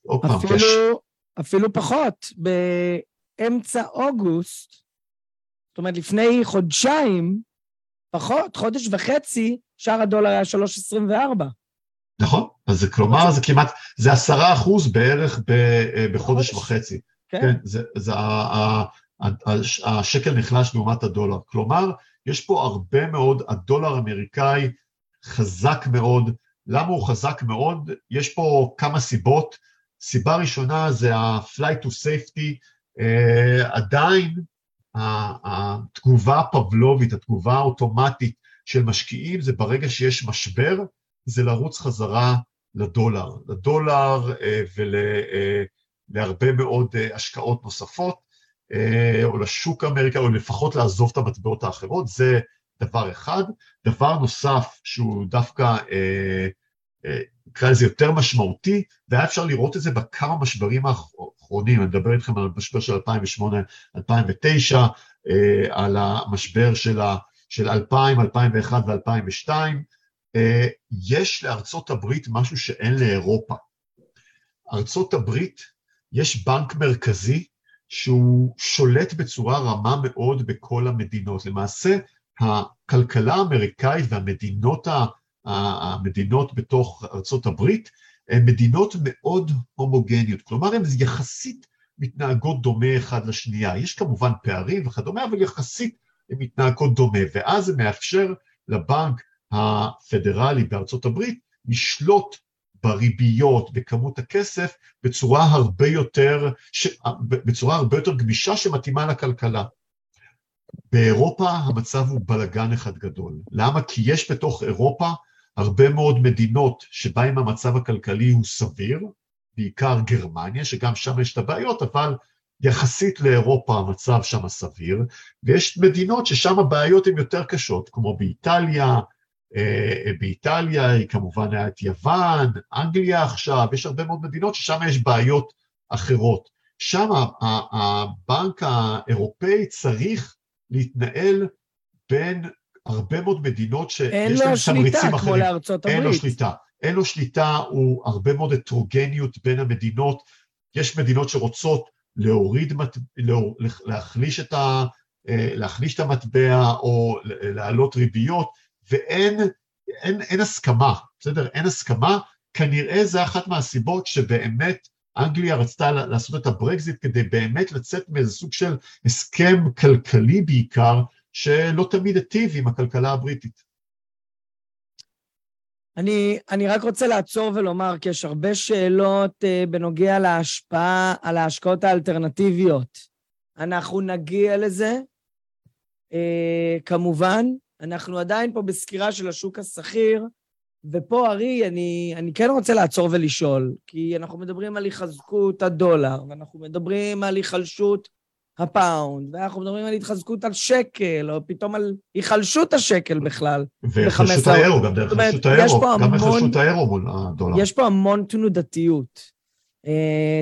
עוד פעם, אפילו, יש... אפילו פחות, באמצע אוגוסט, זאת אומרת, לפני חודשיים, פחות, חודש וחצי, שער הדולר היה 3.24. נכון, אז זה כלומר, זה כמעט, זה עשרה אחוז בערך ב, אה, בחודש חודש. וחצי. כן. כן, זה, זה ה, ה, השקל נחלש לעומת הדולר. כלומר, יש פה הרבה מאוד, הדולר האמריקאי חזק מאוד. למה הוא חזק מאוד? יש פה כמה סיבות. סיבה ראשונה זה ה-flight to safety, uh, עדיין התגובה הפבלובית, התגובה האוטומטית של משקיעים זה ברגע שיש משבר, זה לרוץ חזרה לדולר, לדולר אה, ולהרבה מאוד אה, השקעות נוספות, אה, או לשוק האמריקאי, או לפחות לעזוב את המטבעות האחרות, זה דבר אחד. דבר נוסף שהוא דווקא, נקרא לזה יותר משמעותי, והיה אפשר לראות את זה בכמה משברים האחרונים, אני מדבר איתכם על המשבר של 2008-2009, על המשבר של, ה, של 2000, 2001 ו-2002, אה, יש לארצות הברית משהו שאין לאירופה. ארצות הברית, יש בנק מרכזי שהוא שולט בצורה רמה מאוד בכל המדינות. למעשה, הכלכלה האמריקאית והמדינות המדינות בתוך הברית הן מדינות מאוד הומוגניות, כלומר הן יחסית מתנהגות דומה אחד לשנייה. יש כמובן פערים וכדומה, אבל יחסית הן מתנהגות דומה, ואז זה מאפשר לבנק הפדרלי בארצות הברית לשלוט בריביות, בכמות הכסף, בצורה הרבה יותר, ש... בצורה הרבה יותר גמישה שמתאימה לכלכלה. באירופה המצב הוא בלגן אחד גדול. למה? כי יש בתוך אירופה הרבה מאוד מדינות שבהן המצב הכלכלי הוא סביר, בעיקר גרמניה, שגם שם יש את הבעיות, אבל יחסית לאירופה המצב שם סביר, ויש מדינות ששם הבעיות הן יותר קשות, כמו באיטליה, אה, באיטליה היא כמובן היה את יוון, אנגליה עכשיו, יש הרבה מאוד מדינות ששם יש בעיות אחרות. שם הבנק האירופאי צריך להתנהל בין הרבה מאוד מדינות שיש להן תמריצים אחרים. אין לו שליטה כמו לארצות הברית. אין לו שליטה. אין לו שליטה, הוא הרבה מאוד הטרוגניות בין המדינות. יש מדינות שרוצות להוריד, להחליש את, ה, אה, להחליש את המטבע או להעלות ריביות, ואין אין, אין הסכמה, בסדר? אין הסכמה, כנראה זה אחת מהסיבות שבאמת אנגליה רצתה לעשות את הברקזיט כדי באמת לצאת מאיזה סוג של הסכם כלכלי בעיקר, שלא תמיד היטיב עם הכלכלה הבריטית. אני, אני רק רוצה לעצור ולומר, כי יש הרבה שאלות uh, בנוגע להשפעה על ההשקעות האלטרנטיביות. אנחנו נגיע לזה, uh, כמובן, אנחנו עדיין פה בסקירה של השוק השכיר, ופה, ארי, אני, אני כן רוצה לעצור ולשאול, כי אנחנו מדברים על היחזקות הדולר, ואנחנו מדברים על היחלשות הפאונד, ואנחנו מדברים על התחזקות על שקל, או פתאום על היחלשות השקל בכלל. והיחלשות האירו, גם היחלשות האירו, גם היחלשות האירו מול הדולר. יש פה המון תנודתיות. Uh,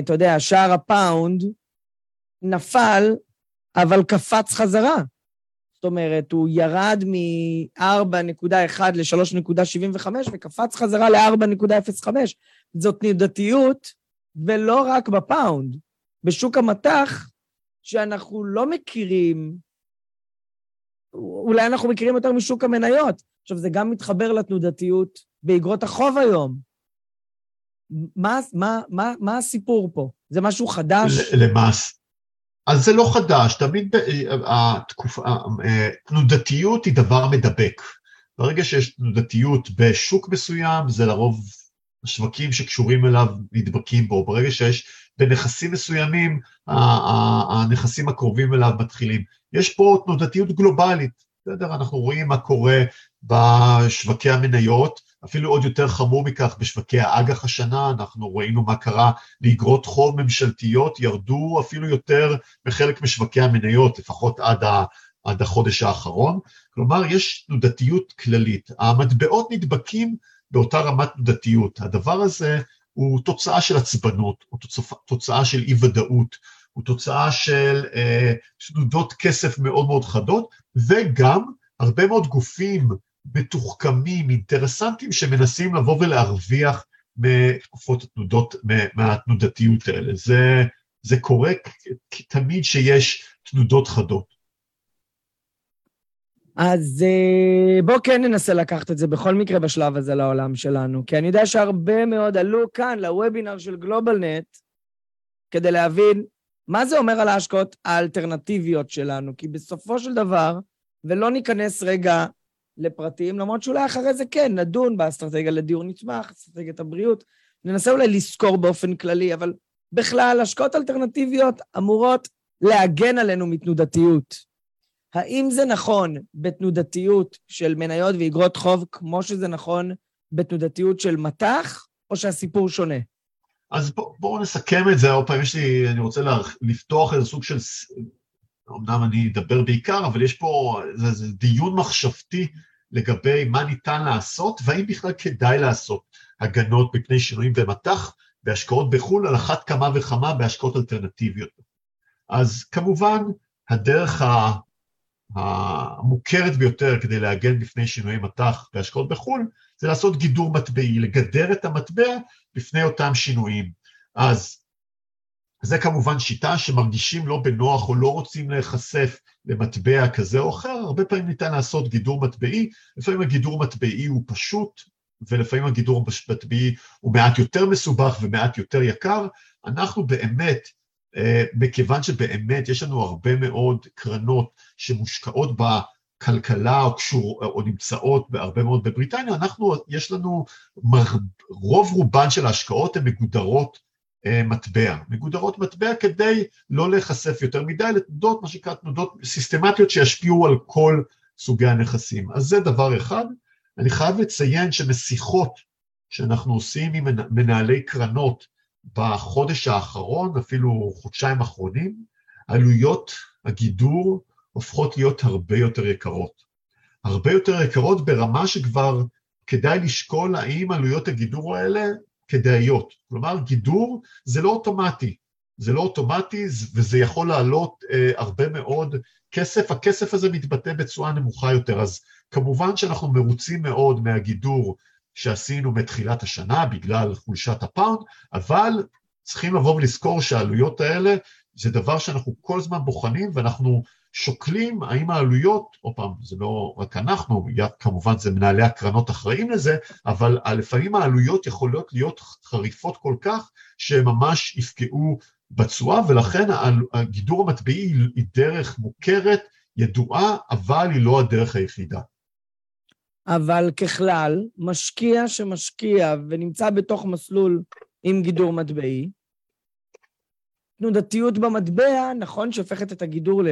אתה יודע, שער הפאונד נפל, אבל קפץ חזרה. אומרת, הוא ירד מ-4.1 ל-3.75 וקפץ חזרה ל-4.05. זאת תנודתיות, ולא רק בפאונד. בשוק המטח, שאנחנו לא מכירים, אולי אנחנו מכירים יותר משוק המניות. עכשיו, זה גם מתחבר לתנודתיות באגרות החוב היום. מה, מה, מה, מה הסיפור פה? זה משהו חדש? למעשה, אז זה לא חדש, תמיד התקופה, תנודתיות היא דבר מדבק. ברגע שיש תנודתיות בשוק מסוים, זה לרוב השווקים שקשורים אליו נדבקים בו. ברגע שיש בנכסים מסוימים, הנכסים הקרובים אליו מתחילים. יש פה תנודתיות גלובלית, בסדר? אנחנו רואים מה קורה בשווקי המניות, אפילו עוד יותר חמור מכך, בשווקי האג"ח השנה, אנחנו ראינו מה קרה לאגרות חוב ממשלתיות, ירדו אפילו יותר בחלק משווקי המניות, לפחות עד, ה, עד החודש האחרון. כלומר, יש תנודתיות כללית. המטבעות נדבקים באותה רמת תנודתיות. הדבר הזה הוא תוצאה של עצבנות, הוא תוצאה של אי-ודאות, הוא תוצאה של אה, תנודות כסף מאוד מאוד חדות, וגם הרבה מאוד גופים מתוחכמים, אינטרסנטים, שמנסים לבוא ולהרוויח מתקופות התנודות, מהתנודתיות האלה. זה, זה קורה תמיד שיש תנודות חדות. אז אה, בואו כן ננסה לקחת את זה בכל מקרה בשלב הזה לעולם שלנו, כי אני יודע שהרבה מאוד עלו כאן לוובינר של גלובלנט כדי להבין מה זה אומר על ההשקעות האלטרנטיביות שלנו? כי בסופו של דבר, ולא ניכנס רגע לפרטים, למרות שאולי אחרי זה כן, נדון באסטרטגיה לדיור נצמח, אסטרטגיית הבריאות, ננסה אולי לזכור באופן כללי, אבל בכלל, השקעות אלטרנטיביות אמורות להגן עלינו מתנודתיות. האם זה נכון בתנודתיות של מניות ואגרות חוב כמו שזה נכון בתנודתיות של מטח, או שהסיפור שונה? אז בואו בוא נסכם את זה, עוד פעם, יש לי, אני רוצה לה, לפתוח איזה סוג של, אמנם אני אדבר בעיקר, אבל יש פה איזה דיון מחשבתי לגבי מה ניתן לעשות, והאם בכלל כדאי לעשות הגנות מפני שינויים במטח בהשקעות בחו"ל, על אחת כמה וכמה בהשקעות אלטרנטיביות. אז כמובן, הדרך המוכרת ביותר כדי להגן בפני שינויי מטח בהשקעות בחו"ל, זה לעשות גידור מטבעי, לגדר את המטבע בפני אותם שינויים. אז זה כמובן שיטה שמרגישים לא בנוח או לא רוצים להיחשף למטבע כזה או אחר, הרבה פעמים ניתן לעשות גידור מטבעי, לפעמים הגידור מטבעי הוא פשוט, ולפעמים הגידור המטבעי הוא מעט יותר מסובך ומעט יותר יקר. אנחנו באמת, אה, מכיוון שבאמת יש לנו הרבה מאוד קרנות שמושקעות בכלכלה או, קשור, או נמצאות בהרבה מאוד בבריטניה, אנחנו, יש לנו, רוב רובן של ההשקעות הן מגודרות מטבע. מגודרות מטבע כדי לא להיחשף יותר מדי לתנודות, מה שנקרא תנודות סיסטמטיות שישפיעו על כל סוגי הנכסים. אז זה דבר אחד. אני חייב לציין שמשיחות שאנחנו עושים עם מנהלי קרנות בחודש האחרון, אפילו חודשיים אחרונים, עלויות הגידור הופכות להיות הרבה יותר יקרות. הרבה יותר יקרות ברמה שכבר כדאי לשקול האם עלויות הגידור האלה כדאיות. כלומר, גידור זה לא אוטומטי, זה לא אוטומטי וזה יכול לעלות אה, הרבה מאוד כסף, הכסף הזה מתבטא בצורה נמוכה יותר, אז כמובן שאנחנו מרוצים מאוד מהגידור שעשינו מתחילת השנה בגלל חולשת הפאונד, אבל צריכים לבוא ולזכור שהעלויות האלה זה דבר שאנחנו כל הזמן בוחנים ואנחנו שוקלים האם העלויות, עוד פעם, זה לא רק אנחנו, כמובן זה מנהלי הקרנות אחראים לזה, אבל לפעמים העלויות יכולות להיות חריפות כל כך שהן ממש יפגעו בתשואה, ולכן הגידור המטבעי היא דרך מוכרת, ידועה, אבל היא לא הדרך היחידה. אבל ככלל, משקיע שמשקיע ונמצא בתוך מסלול עם גידור מטבעי, תנודתיות במטבע, נכון שהופכת את הגידור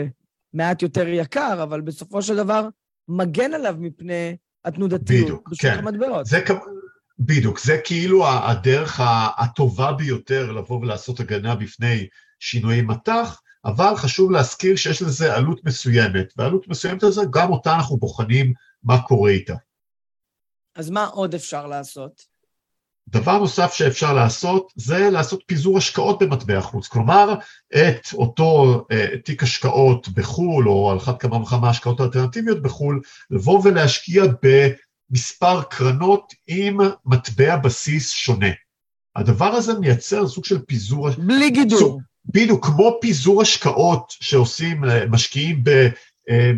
למעט יותר יקר, אבל בסופו של דבר מגן עליו מפני התנודתיות בדיוק, בשוק כן. המטבעות. זה, בדיוק, זה כאילו הדרך הטובה ביותר לבוא ולעשות הגנה בפני שינויי מטח, אבל חשוב להזכיר שיש לזה עלות מסוימת, והעלות מסוימת הזו, גם אותה אנחנו בוחנים מה קורה איתה. אז מה עוד אפשר לעשות? דבר נוסף שאפשר לעשות זה לעשות פיזור השקעות במטבע חוץ, כלומר את אותו uh, תיק השקעות בחו"ל או על אחת כמה וכמה השקעות אלטרנטיביות בחו"ל, לבוא ולהשקיע במספר קרנות עם מטבע בסיס שונה. הדבר הזה מייצר סוג של פיזור... בלי גידור. בדיוק, כמו פיזור השקעות שעושים, אה, משקיעים ב... אה,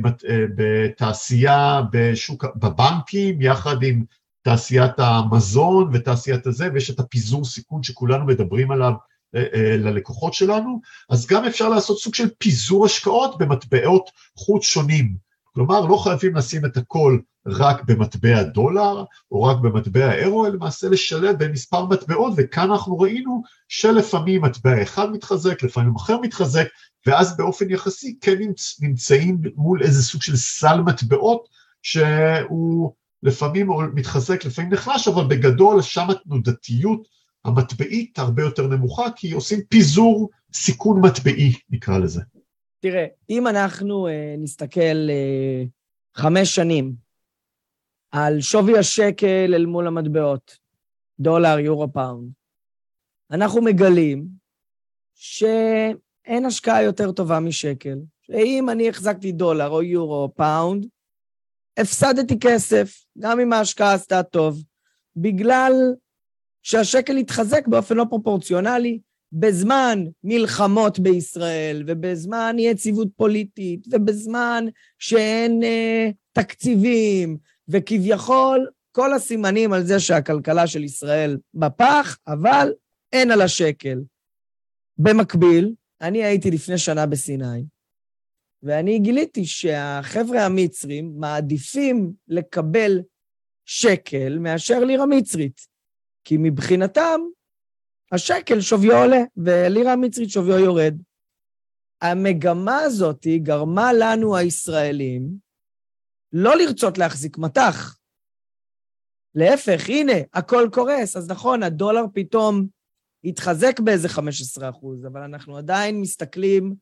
בתעשייה, בשוק, בבנקים, יחד עם תעשיית המזון ותעשיית הזה, ויש את הפיזור סיכון שכולנו מדברים עליו אה, אה, ללקוחות שלנו, אז גם אפשר לעשות סוג של פיזור השקעות במטבעות חוץ שונים. כלומר, לא חייבים לשים את הכל רק במטבע דולר או רק במטבע אירו, אלא למעשה לשלב בין מספר מטבעות, וכאן אנחנו ראינו שלפעמים מטבע אחד מתחזק, לפעמים אחר מתחזק, ואז באופן יחסי כן נמצאים מול איזה סוג של סל מטבעות שהוא לפעמים מתחזק, לפעמים נחלש, אבל בגדול שם התנודתיות המטבעית הרבה יותר נמוכה, כי עושים פיזור סיכון מטבעי, נקרא לזה. תראה, אם אנחנו אה, נסתכל אה, חמש שנים על שווי השקל אל מול המטבעות, דולר, יורו, פאונד, אנחנו מגלים שאין השקעה יותר טובה משקל. שאם אני החזקתי דולר או יורו או פאונד, הפסדתי כסף, גם אם ההשקעה עשתה טוב, בגלל שהשקל התחזק באופן לא פרופורציונלי בזמן מלחמות בישראל, ובזמן יציבות פוליטית, ובזמן שאין אה, תקציבים, וכביכול כל הסימנים על זה שהכלכלה של ישראל בפח, אבל אין על השקל. במקביל, אני הייתי לפני שנה בסיני, ואני גיליתי שהחבר'ה המצרים מעדיפים לקבל שקל מאשר לירה מצרית, כי מבחינתם השקל שוויו עולה, ולירה המצרית שוויו יורד. המגמה הזאת גרמה לנו, הישראלים, לא לרצות להחזיק מטח. להפך, הנה, הכל קורס. אז נכון, הדולר פתאום התחזק באיזה 15 אחוז, אבל אנחנו עדיין מסתכלים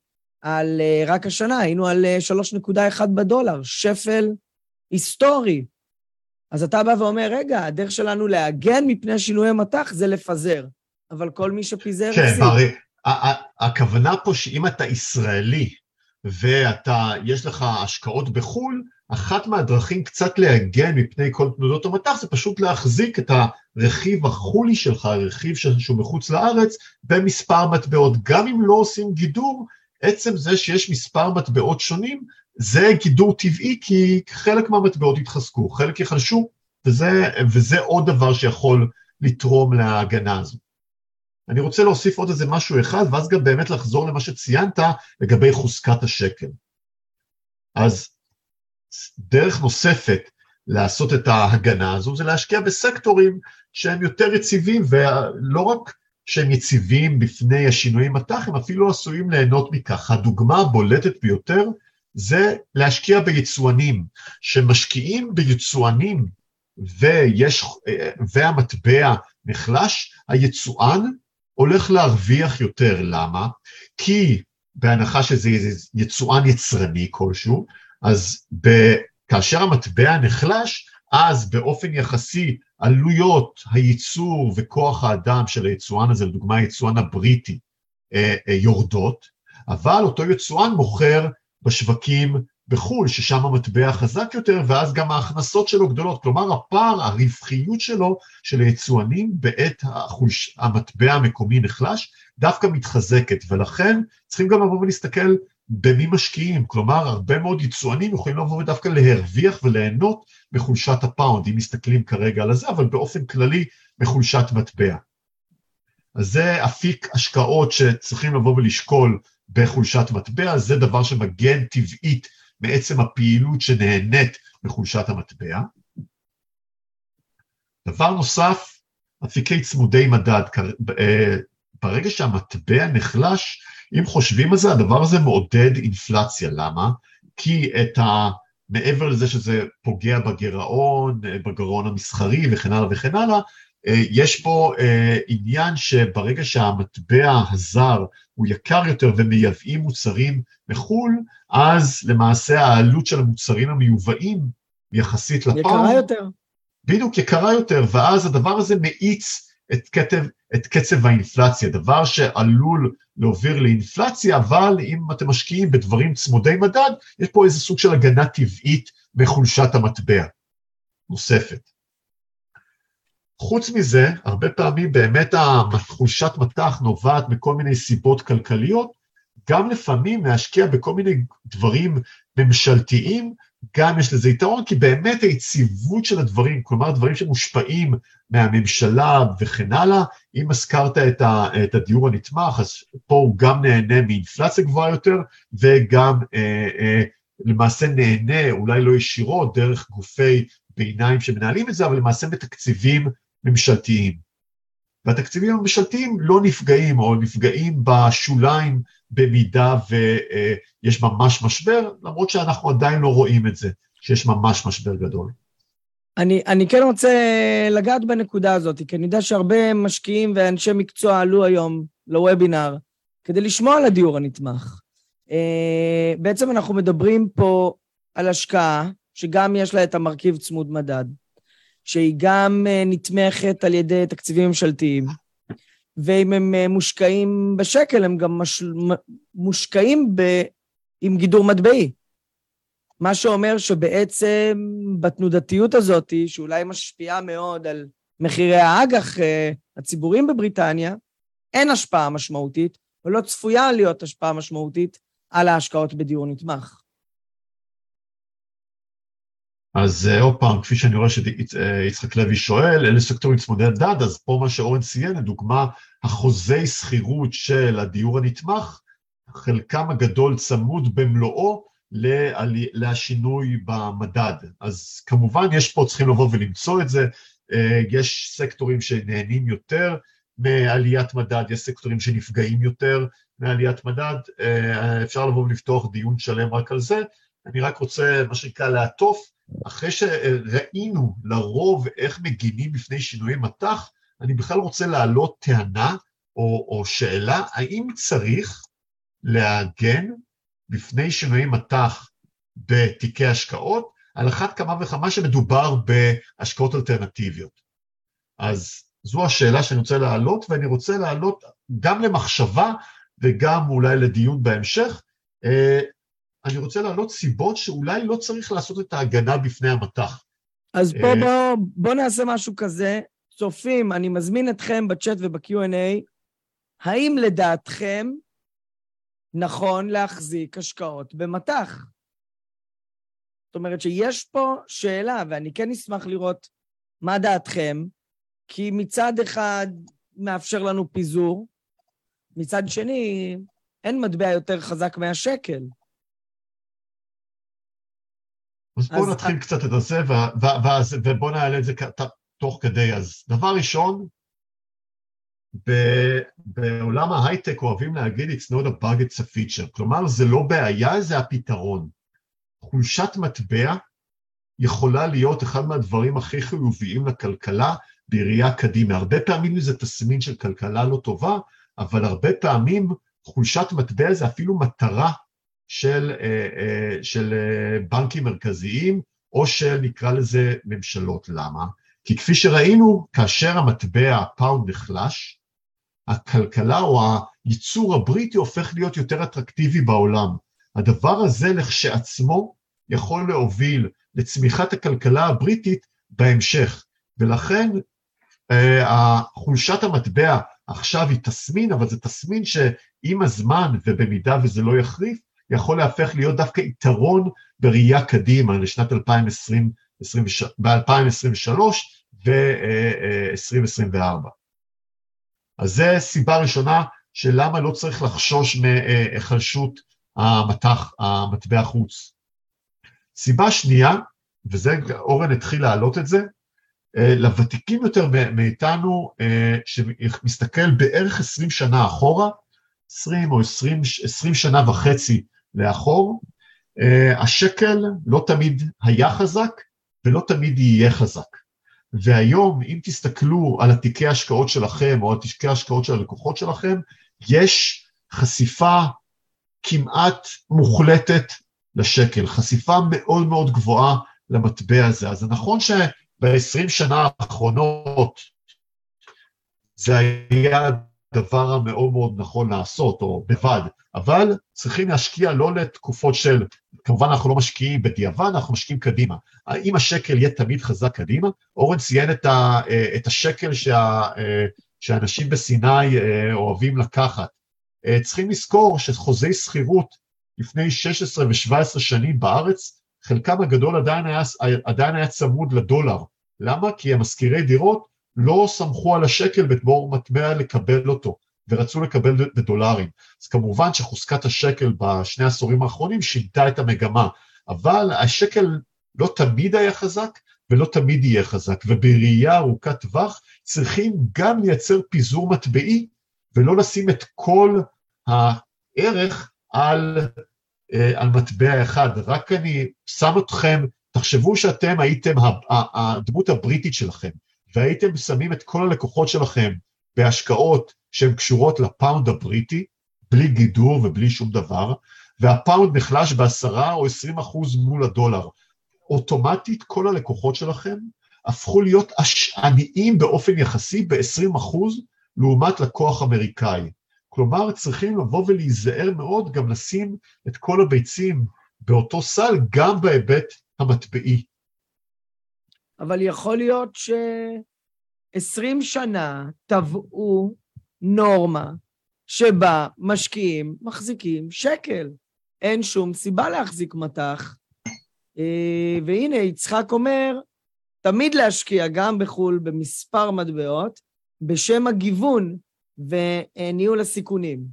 על, אה, רק השנה, היינו על 3.1 אה, בדולר, שפל היסטורי. אז אתה בא ואומר, רגע, הדרך שלנו להגן מפני שינויי מטח זה לפזר. אבל כל מי שפיזר... כן, הרי הכוונה פה שאם אתה ישראלי ואתה, יש לך השקעות בחו"ל, אחת מהדרכים קצת להגן מפני כל תנודות המטח זה פשוט להחזיק את הרכיב החולי שלך, הרכיב שהוא מחוץ לארץ, במספר מטבעות. גם אם לא עושים גידור, עצם זה שיש מספר מטבעות שונים, זה גידור טבעי כי חלק מהמטבעות יתחזקו, חלק יחלשו, וזה, וזה עוד דבר שיכול לתרום להגנה הזו. אני רוצה להוסיף עוד איזה משהו אחד, ואז גם באמת לחזור למה שציינת לגבי חוזקת השקל. אז דרך נוספת לעשות את ההגנה הזו זה להשקיע בסקטורים שהם יותר יציבים, ולא רק שהם יציבים בפני השינויים מטח, הם אפילו עשויים ליהנות מכך. הדוגמה הבולטת ביותר זה להשקיע ביצואנים. שמשקיעים ביצואנים ויש, והמטבע נחלש, היצואן הולך להרוויח יותר. למה? כי בהנחה שזה יצואן יצרני כלשהו, אז ב, כאשר המטבע נחלש, אז באופן יחסי עלויות הייצור וכוח האדם של היצואן הזה, לדוגמה היצואן הבריטי, אה, אה, יורדות, אבל אותו יצואן מוכר בשווקים בחו"ל, ששם המטבע חזק יותר, ואז גם ההכנסות שלו גדולות. כלומר, הפער, הרווחיות שלו, של היצואנים בעת החוש, המטבע המקומי נחלש, דווקא מתחזקת, ולכן צריכים גם לבוא ולהסתכל במי משקיעים, כלומר, הרבה מאוד יצואנים יכולים לבוא ודווקא להרוויח וליהנות מחולשת הפאונד, אם מסתכלים כרגע על זה, אבל באופן כללי מחולשת מטבע. אז זה אפיק השקעות שצריכים לבוא ולשקול בחולשת מטבע, זה דבר שמגן טבעית מעצם הפעילות שנהנית מחולשת המטבע. דבר נוסף, אפיקי צמודי מדד. אה, ברגע שהמטבע נחלש, אם חושבים על זה, הדבר הזה מעודד אינפלציה. למה? כי את ה... מעבר לזה שזה פוגע בגירעון, אה, בגירעון המסחרי וכן הלאה וכן הלאה, אה, יש פה אה, עניין שברגע שהמטבע הזר הוא יקר יותר ומייבאים מוצרים מחו"ל, אז למעשה העלות של המוצרים המיובאים יחסית לפעם... יקרה יותר. בדיוק, יקרה יותר, ואז הדבר הזה מאיץ את, כתב, את קצב האינפלציה, דבר שעלול להוביל לאינפלציה, אבל אם אתם משקיעים בדברים צמודי מדד, יש פה איזה סוג של הגנה טבעית בחולשת המטבע נוספת. חוץ מזה, הרבה פעמים באמת החולשת מטח נובעת מכל מיני סיבות כלכליות, גם לפעמים להשקיע בכל מיני דברים ממשלתיים, גם יש לזה יתרון, כי באמת היציבות של הדברים, כלומר דברים שמושפעים מהממשלה וכן הלאה, אם הזכרת את, ה, את הדיור הנתמך, אז פה הוא גם נהנה מאינפלציה גבוהה יותר, וגם אה, אה, למעשה נהנה, אולי לא ישירות, דרך גופי ביניים שמנהלים את זה, אבל למעשה מתקציבים ממשלתיים. והתקציבים הממשלתיים לא נפגעים או נפגעים בשוליים במידה ויש ממש משבר, למרות שאנחנו עדיין לא רואים את זה, שיש ממש משבר גדול. אני, אני כן רוצה לגעת בנקודה הזאת, כי אני יודע שהרבה משקיעים ואנשי מקצוע עלו היום לוובינר כדי לשמוע על הדיור הנתמך. אה, בעצם אנחנו מדברים פה על השקעה שגם יש לה את המרכיב צמוד מדד. שהיא גם אה, נתמכת על ידי תקציבים ממשלתיים, ואם הם אה, מושקעים בשקל, הם גם מש... מושקעים ב... עם גידור מטבעי. מה שאומר שבעצם בתנודתיות הזאת, שאולי משפיעה מאוד על מחירי האג"ח אה, הציבוריים בבריטניה, אין השפעה משמעותית, ולא צפויה להיות השפעה משמעותית על ההשקעות בדיור נתמך. אז אה, עוד פעם, כפי שאני רואה שיצחק לוי שואל, אלה סקטורים צמודי הדד, אז פה מה שאורן ציין, לדוגמה, החוזי שכירות של הדיור הנתמך, חלקם הגדול צמוד במלואו לשינוי במדד. אז כמובן יש פה, צריכים לבוא ולמצוא את זה, אה, יש סקטורים שנהנים יותר מעליית מדד, יש סקטורים שנפגעים יותר מעליית מדד, אה, אפשר לבוא ולפתוח דיון שלם רק על זה, אני רק רוצה, מה שנקרא, לעטוף, אחרי שראינו לרוב איך מגינים בפני שינויי מטח, אני בכלל רוצה להעלות טענה או, או שאלה, האם צריך להגן בפני שינויי מטח בתיקי השקעות, על אחת כמה וכמה שמדובר בהשקעות אלטרנטיביות. אז זו השאלה שאני רוצה להעלות, ואני רוצה להעלות גם למחשבה וגם אולי לדיון בהמשך. אני רוצה להעלות סיבות שאולי לא צריך לעשות את ההגנה בפני המטח. אז פה אה, בוא, בוא נעשה משהו כזה. צופים, אני מזמין אתכם בצ'אט וב-Q&A, האם לדעתכם נכון להחזיק השקעות במטח? זאת אומרת שיש פה שאלה, ואני כן אשמח לראות מה דעתכם, כי מצד אחד מאפשר לנו פיזור, מצד שני, אין מטבע יותר חזק מהשקל. אז בואו נתחיל קצת את זה, ובואו נעלה את זה תוך כדי. אז דבר ראשון, בעולם ההייטק אוהבים להגיד it's not a bug, it's a feature. כלומר, זה לא בעיה, זה הפתרון. חולשת מטבע יכולה להיות אחד מהדברים הכי חיוביים לכלכלה בראייה קדימה. הרבה פעמים זה תסמין של כלכלה לא טובה, אבל הרבה פעמים חולשת מטבע זה אפילו מטרה של, אה, אה, של אה, בנקים מרכזיים, או של נקרא לזה ממשלות. למה? כי כפי שראינו, כאשר המטבע, הפאונד נחלש, הכלכלה או הייצור הבריטי הופך להיות יותר אטרקטיבי בעולם. הדבר הזה לכשעצמו יכול להוביל לצמיחת הכלכלה הבריטית בהמשך, ולכן אה, חולשת המטבע עכשיו היא תסמין, אבל זה תסמין שעם הזמן ובמידה וזה לא יחריף, יכול להפך להיות דווקא יתרון בראייה קדימה לשנת 2020, ב-2023 ו-2024. אז זו סיבה ראשונה של למה לא צריך לחשוש מהיחלשות המטח, המטבע חוץ. סיבה שנייה, וזה אורן התחיל להעלות את זה, אה, לוותיקים יותר מאיתנו, אה, שמסתכל בערך 20 שנה אחורה, 20 או 20, 20 שנה וחצי לאחור, אה, השקל לא תמיד היה חזק ולא תמיד יהיה חזק. והיום, אם תסתכלו על התיקי ההשקעות שלכם או על תיקי ההשקעות של הלקוחות שלכם, יש חשיפה כמעט מוחלטת לשקל, חשיפה מאוד מאוד גבוהה למטבע הזה. אז זה נכון שב-20 שנה האחרונות זה היה הדבר המאוד מאוד נכון לעשות, או בבד, אבל צריכים להשקיע לא לתקופות של, כמובן אנחנו לא משקיעים בדיעבד, אנחנו משקיעים קדימה. אם השקל יהיה תמיד חזק קדימה, אורן ציין את, ה, את השקל שה, שאנשים בסיני אה, אוהבים לקחת. אה, צריכים לזכור שחוזי שכירות לפני 16 ו-17 שנים בארץ, חלקם הגדול עדיין היה, עדיין היה צמוד לדולר. למה? כי המשכירי דירות לא סמכו על השקל בתמור מטבע לקבל אותו, ורצו לקבל בדולרים. אז כמובן שחוזקת השקל בשני העשורים האחרונים שינתה את המגמה, אבל השקל לא תמיד היה חזק ולא תמיד יהיה חזק, ובראייה ארוכת טווח צריכים גם לייצר פיזור מטבעי ולא לשים את כל הערך על, אה, על מטבע אחד. רק אני שם אתכם, תחשבו שאתם הייתם הדמות הבריטית שלכם, והייתם שמים את כל הלקוחות שלכם בהשקעות שהן קשורות לפאונד הבריטי, בלי גידור ובלי שום דבר, והפאונד נחלש בעשרה או עשרים אחוז מול הדולר. אוטומטית כל הלקוחות שלכם הפכו להיות עניים באופן יחסי ב-20 אחוז לעומת לקוח אמריקאי. כלומר, צריכים לבוא ולהיזהר מאוד, גם לשים את כל הביצים באותו סל, גם בהיבט המטבעי. אבל יכול להיות ש-20 שנה טבעו נורמה שבה משקיעים מחזיקים שקל. אין שום סיבה להחזיק מטח. אה, והנה, יצחק אומר, תמיד להשקיע גם בחו"ל במספר מטבעות, בשם הגיוון וניהול הסיכונים.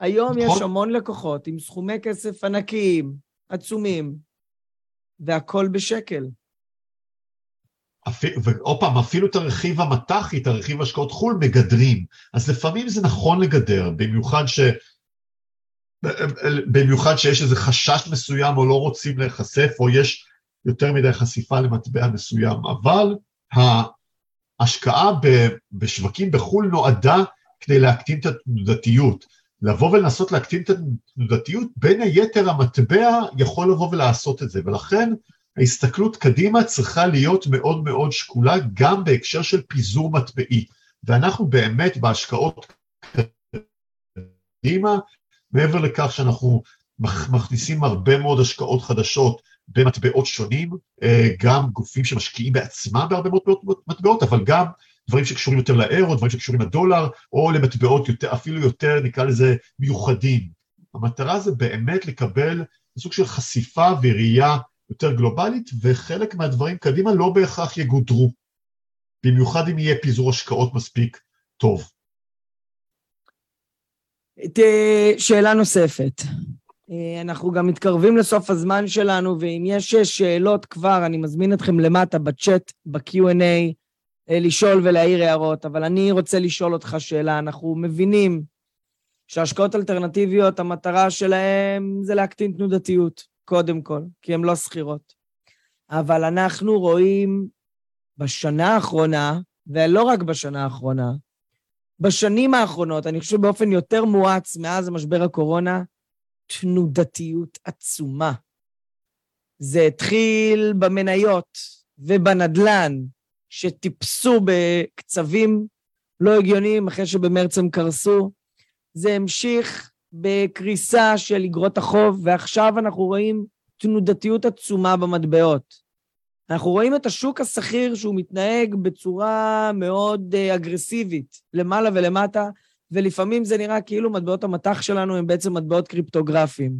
היום נכון. יש המון לקוחות עם סכומי כסף ענקיים, עצומים, והכול בשקל. ועוד פעם, אפילו את הרכיב המט"חי, את הרכיב השקעות חו"ל, מגדרים. אז לפעמים זה נכון לגדר, במיוחד ש... במיוחד שיש איזה חשש מסוים או לא רוצים להיחשף, או יש יותר מדי חשיפה למטבע מסוים, אבל ההשקעה בשווקים בחו"ל נועדה כדי להקטין את התנודתיות. לבוא ולנסות להקטין את התנודתיות, בין היתר המטבע יכול לבוא ולעשות את זה, ולכן ההסתכלות קדימה צריכה להיות מאוד מאוד שקולה גם בהקשר של פיזור מטבעי. ואנחנו באמת בהשקעות קדימה, מעבר לכך שאנחנו מכ- מכניסים הרבה מאוד השקעות חדשות במטבעות שונים, אה, גם גופים שמשקיעים בעצמם בהרבה מאוד מטבעות, אבל גם דברים שקשורים יותר לאירו, דברים שקשורים לדולר, או למטבעות יותר, אפילו יותר, נקרא לזה, מיוחדים. המטרה זה באמת לקבל סוג של חשיפה וראייה יותר גלובלית, וחלק מהדברים קדימה לא בהכרח יגודרו, במיוחד אם יהיה פיזור השקעות מספיק טוב. ת- שאלה נוספת. אה, אנחנו גם מתקרבים לסוף הזמן שלנו, ואם יש שאלות כבר, אני מזמין אתכם למטה בצ'אט, ב-Q&A, אה, לשאול ולהעיר הערות, אבל אני רוצה לשאול אותך שאלה. אנחנו מבינים שהשקעות אלטרנטיביות, המטרה שלהן זה להקטין תנודתיות, קודם כל, כי הן לא שכירות. אבל אנחנו רואים בשנה האחרונה, ולא רק בשנה האחרונה, בשנים האחרונות, אני חושב באופן יותר מואץ מאז משבר הקורונה, תנודתיות עצומה. זה התחיל במניות ובנדלן, שטיפסו בקצבים לא הגיוניים אחרי שבמרץ הם קרסו. זה המשיך בקריסה של אגרות החוב, ועכשיו אנחנו רואים תנודתיות עצומה במטבעות. אנחנו רואים את השוק השכיר שהוא מתנהג בצורה מאוד uh, אגרסיבית, למעלה ולמטה, ולפעמים זה נראה כאילו מטבעות המטח שלנו הם בעצם מטבעות קריפטוגרפיים.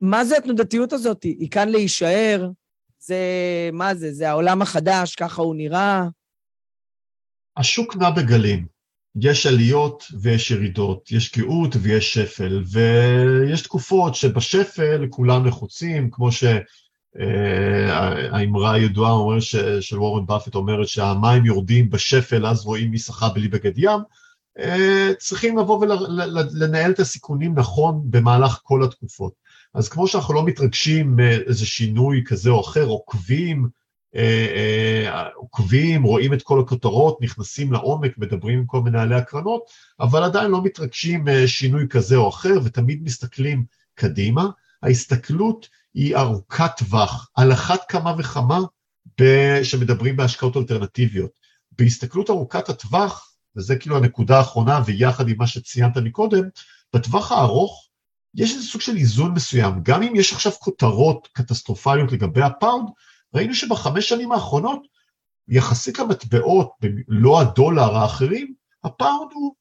מה זה התנודתיות הזאת? היא כאן להישאר? זה, מה זה? זה העולם החדש, ככה הוא נראה? השוק נע בגלים. יש עליות ויש ירידות, יש גאות ויש שפל, ויש תקופות שבשפל כולם לחוצים, כמו שהאמרה הידועה אומר ש, של וורן באפט אומרת שהמים יורדים בשפל, אז רואים מי שחה בלי בגד ים. צריכים לבוא ולנהל את הסיכונים נכון במהלך כל התקופות. אז כמו שאנחנו לא מתרגשים מאיזה שינוי כזה או אחר, עוקבים, עוקבים, רואים את כל הכותרות, נכנסים לעומק, מדברים עם כל מנהלי הקרנות, אבל עדיין לא מתרגשים שינוי כזה או אחר, ותמיד מסתכלים קדימה. ההסתכלות היא ארוכת טווח, על אחת כמה וכמה שמדברים בהשקעות אלטרנטיביות. בהסתכלות ארוכת הטווח, וזה כאילו הנקודה האחרונה, ויחד עם מה שציינת מקודם, בטווח הארוך יש איזה סוג של איזון מסוים. גם אם יש עכשיו כותרות קטסטרופליות לגבי הפאונד, ראינו שבחמש שנים האחרונות, יחסית למטבעות, לא הדולר האחרים, הפאונד הוא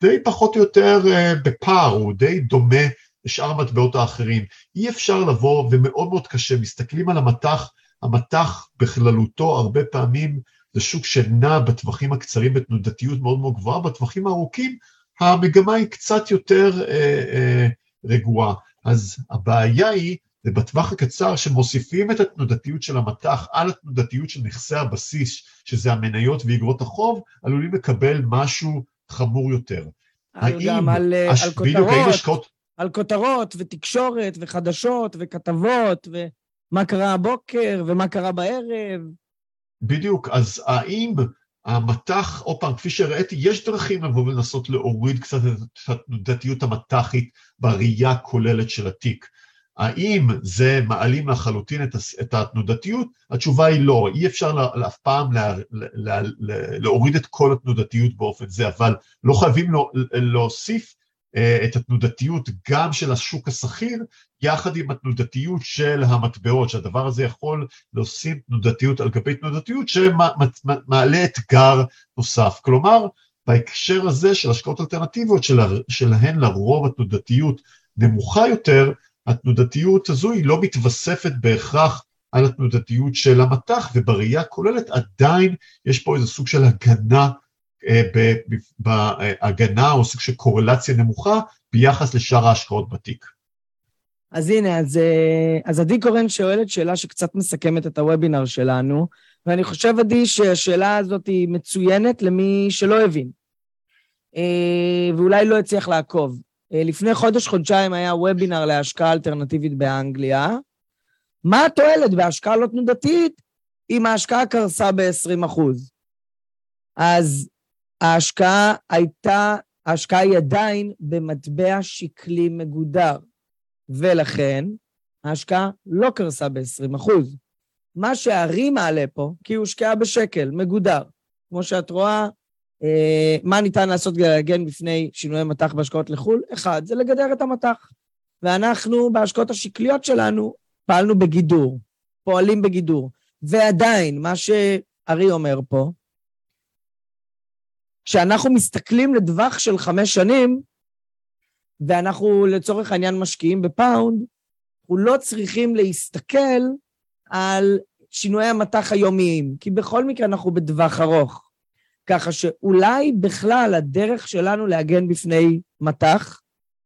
די פחות או יותר בפער, הוא די דומה לשאר המטבעות האחרים. אי אפשר לבוא, ומאוד מאוד קשה, מסתכלים על המטח, המטח בכללותו הרבה פעמים זה שוק שנע בטווחים הקצרים בתנודתיות מאוד מאוד גבוהה, בטווחים הארוכים המגמה היא קצת יותר אה, אה, רגועה. אז הבעיה היא, זה בטווח הקצר שמוסיפים את התנודתיות של המטח על התנודתיות של נכסי הבסיס, שזה המניות ואגרות החוב, עלולים לקבל משהו חמור יותר. גם על, הש... על בדיוק, האם השקעות... על כותרות ותקשורת וחדשות וכתבות ומה קרה הבוקר ומה קרה בערב. בדיוק, אז האם המטח, עוד פעם, כפי שהראיתי, יש דרכים לבוא ולנסות להוריד קצת את התנודתיות המטחית בראייה הכוללת של התיק. האם זה מעלים לחלוטין את התנודתיות? התשובה היא לא, אי אפשר אף פעם לה, לה, לה, להוריד את כל התנודתיות באופן זה, אבל לא חייבים להוסיף את התנודתיות גם של השוק השכיר, יחד עם התנודתיות של המטבעות, שהדבר הזה יכול להוסיף תנודתיות על גבי תנודתיות, שמעלה אתגר נוסף. כלומר, בהקשר הזה של השקעות אלטרנטיביות, שלהן לרוב התנודתיות נמוכה יותר, התנודתיות הזו היא לא מתווספת בהכרח על התנודתיות של המטח, ובראייה הכוללת עדיין יש פה איזה סוג של הגנה בהגנה או סוג של קורלציה נמוכה ביחס לשאר ההשקעות בתיק. אז הנה, אז, אז עדי קורן שואלת שאלה שקצת מסכמת את הוובינר שלנו, ואני חושב, עדי, שהשאלה הזאת היא מצוינת למי שלא הבין, ואולי לא הצליח לעקוב. לפני חודש-חודשיים היה וובינר להשקעה אלטרנטיבית באנגליה. מה התועלת בהשקעה לא תנודתית אם ההשקעה קרסה ב-20%? אז ההשקעה הייתה, ההשקעה היא עדיין במטבע שקלי מגודר, ולכן ההשקעה לא קרסה ב-20%. מה שהארי מעלה פה, כי היא הושקעה בשקל, מגודר. כמו שאת רואה, אה, מה ניתן לעשות כדי להגן בפני שינויי מטח בהשקעות לחו"ל? אחד, זה לגדר את המטח. ואנחנו, בהשקעות השקליות שלנו, פעלנו בגידור, פועלים בגידור. ועדיין, מה שארי אומר פה, כשאנחנו מסתכלים לטווח של חמש שנים, ואנחנו לצורך העניין משקיעים בפאונד, אנחנו לא צריכים להסתכל על שינויי המטח היומיים, כי בכל מקרה אנחנו בטווח ארוך. ככה שאולי בכלל הדרך שלנו להגן בפני מטח,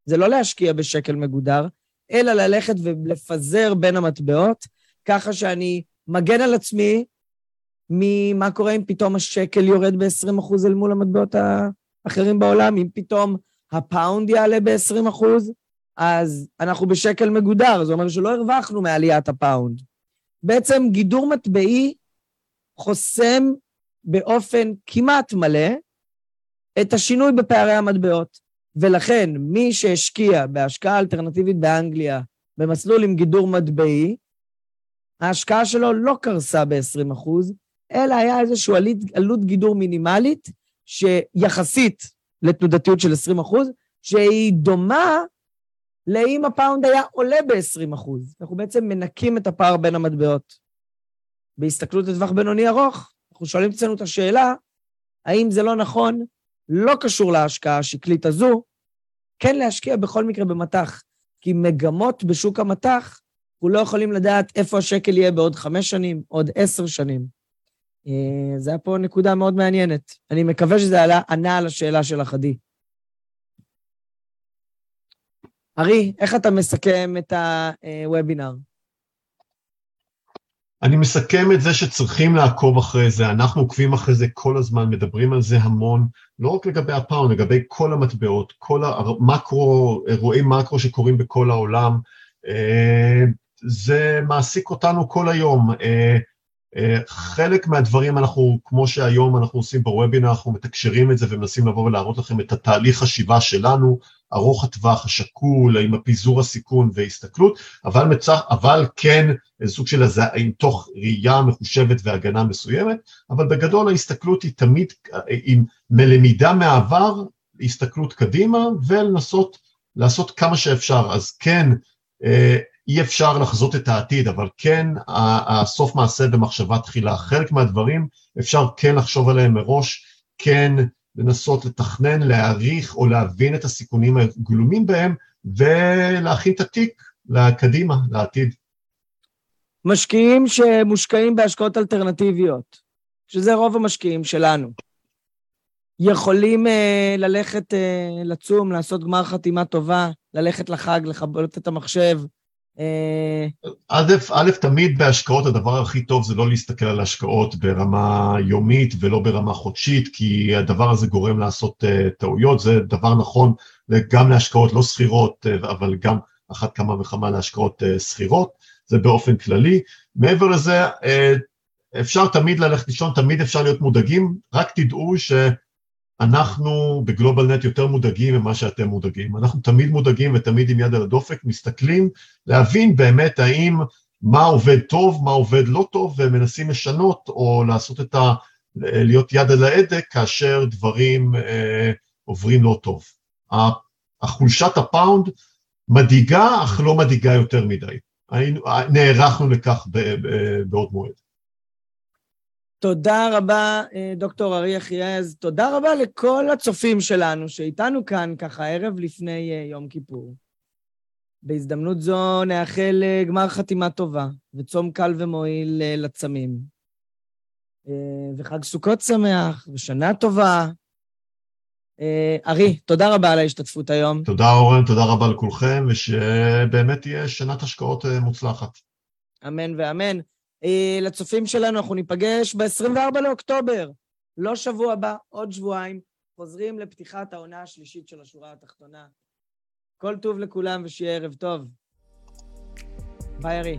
זה לא להשקיע בשקל מגודר, אלא ללכת ולפזר בין המטבעות, ככה שאני מגן על עצמי ממה קורה אם פתאום השקל יורד ב-20% אל מול המטבעות האחרים בעולם, אם פתאום הפאונד יעלה ב-20%, אז אנחנו בשקל מגודר, זה אומר שלא הרווחנו מעליית הפאונד. בעצם גידור מטבעי חוסם באופן כמעט מלא את השינוי בפערי המטבעות. ולכן, מי שהשקיע בהשקעה אלטרנטיבית באנגליה במסלול עם גידור מטבעי, ההשקעה שלו לא קרסה ב-20 אלא היה איזושהי עלות גידור מינימלית, שיחסית לתנודתיות של 20 שהיא דומה לאם הפאונד היה עולה ב-20 אנחנו בעצם מנקים את הפער בין המטבעות. בהסתכלות לטווח בינוני ארוך, אנחנו שואלים אצלנו את השאלה, האם זה לא נכון, לא קשור להשקעה השקלית הזו, כן להשקיע בכל מקרה במטח, כי מגמות בשוק המטח, אנחנו לא יכולים לדעת איפה השקל יהיה בעוד חמש שנים, עוד עשר שנים. אה, זה היה פה נקודה מאוד מעניינת. אני מקווה שזה עלה, ענה על השאלה של אחדי. ארי, איך אתה מסכם את הוובינר? אני מסכם את זה שצריכים לעקוב אחרי זה, אנחנו עוקבים אחרי זה כל הזמן, מדברים על זה המון, לא רק לגבי הפאונד, לגבי כל המטבעות, כל המקרו, אירועי מקרו שקורים בכל העולם, אה, זה מעסיק אותנו כל היום. אה, אה, חלק מהדברים אנחנו, כמו שהיום אנחנו עושים בוובינר, אנחנו מתקשרים את זה ומנסים לבוא ולהראות לכם את התהליך חשיבה שלנו, ארוך הטווח, השקול, עם הפיזור הסיכון והסתכלות, אבל, מצח, אבל כן איזה סוג של עם תוך ראייה מחושבת והגנה מסוימת, אבל בגדול ההסתכלות היא תמיד עם מלמידה מהעבר, הסתכלות קדימה ולנסות לעשות כמה שאפשר. אז כן, אה, אי אפשר לחזות את העתיד, אבל כן הסוף מעשה במחשבה תחילה. חלק מהדברים אפשר כן לחשוב עליהם מראש, כן לנסות לתכנן, להעריך או להבין את הסיכונים הגלומים בהם, ולהכין את התיק לקדימה, לעתיד. משקיעים שמושקעים בהשקעות אלטרנטיביות, שזה רוב המשקיעים שלנו, יכולים uh, ללכת uh, לצום, לעשות גמר חתימה טובה, ללכת לחג, לכבות את המחשב, א', א', תמיד בהשקעות הדבר הכי טוב זה לא להסתכל על השקעות ברמה יומית ולא ברמה חודשית, כי הדבר הזה גורם לעשות uh, טעויות, זה דבר נכון גם להשקעות לא שכירות, uh, אבל גם אחת כמה וכמה להשקעות שכירות, זה באופן כללי. מעבר לזה, אפשר תמיד ללכת לישון, תמיד אפשר להיות מודאגים, רק תדעו ש... אנחנו בגלובל נט יותר מודאגים ממה שאתם מודאגים. אנחנו תמיד מודאגים ותמיד עם יד על הדופק, מסתכלים להבין באמת האם מה עובד טוב, מה עובד לא טוב, ומנסים לשנות או לעשות את ה... להיות יד על ההדק כאשר דברים אה, עוברים לא טוב. החולשת הפאונד מדאיגה, אך לא מדאיגה יותר מדי. היינו, נערכנו לכך בעוד מועד. תודה רבה, אה, דוקטור ארי יחייז. תודה רבה לכל הצופים שלנו שאיתנו כאן ככה ערב לפני אה, יום כיפור. בהזדמנות זו נאחל אה, גמר חתימה טובה וצום קל ומועיל לצמים. וחג סוכות שמח ושנה טובה ארי, תודה רבה על ההשתתפות היום. תודה אורן, תודה רבה לכולכם, ושבאמת תהיה שנת השקעות מוצלחת. אמן ואמן. לצופים שלנו, אנחנו ניפגש ב-24 לאוקטובר, לא שבוע הבא, עוד שבועיים, חוזרים לפתיחת העונה השלישית של השורה התחתונה. כל טוב לכולם ושיהיה ערב טוב. ביי, ארי.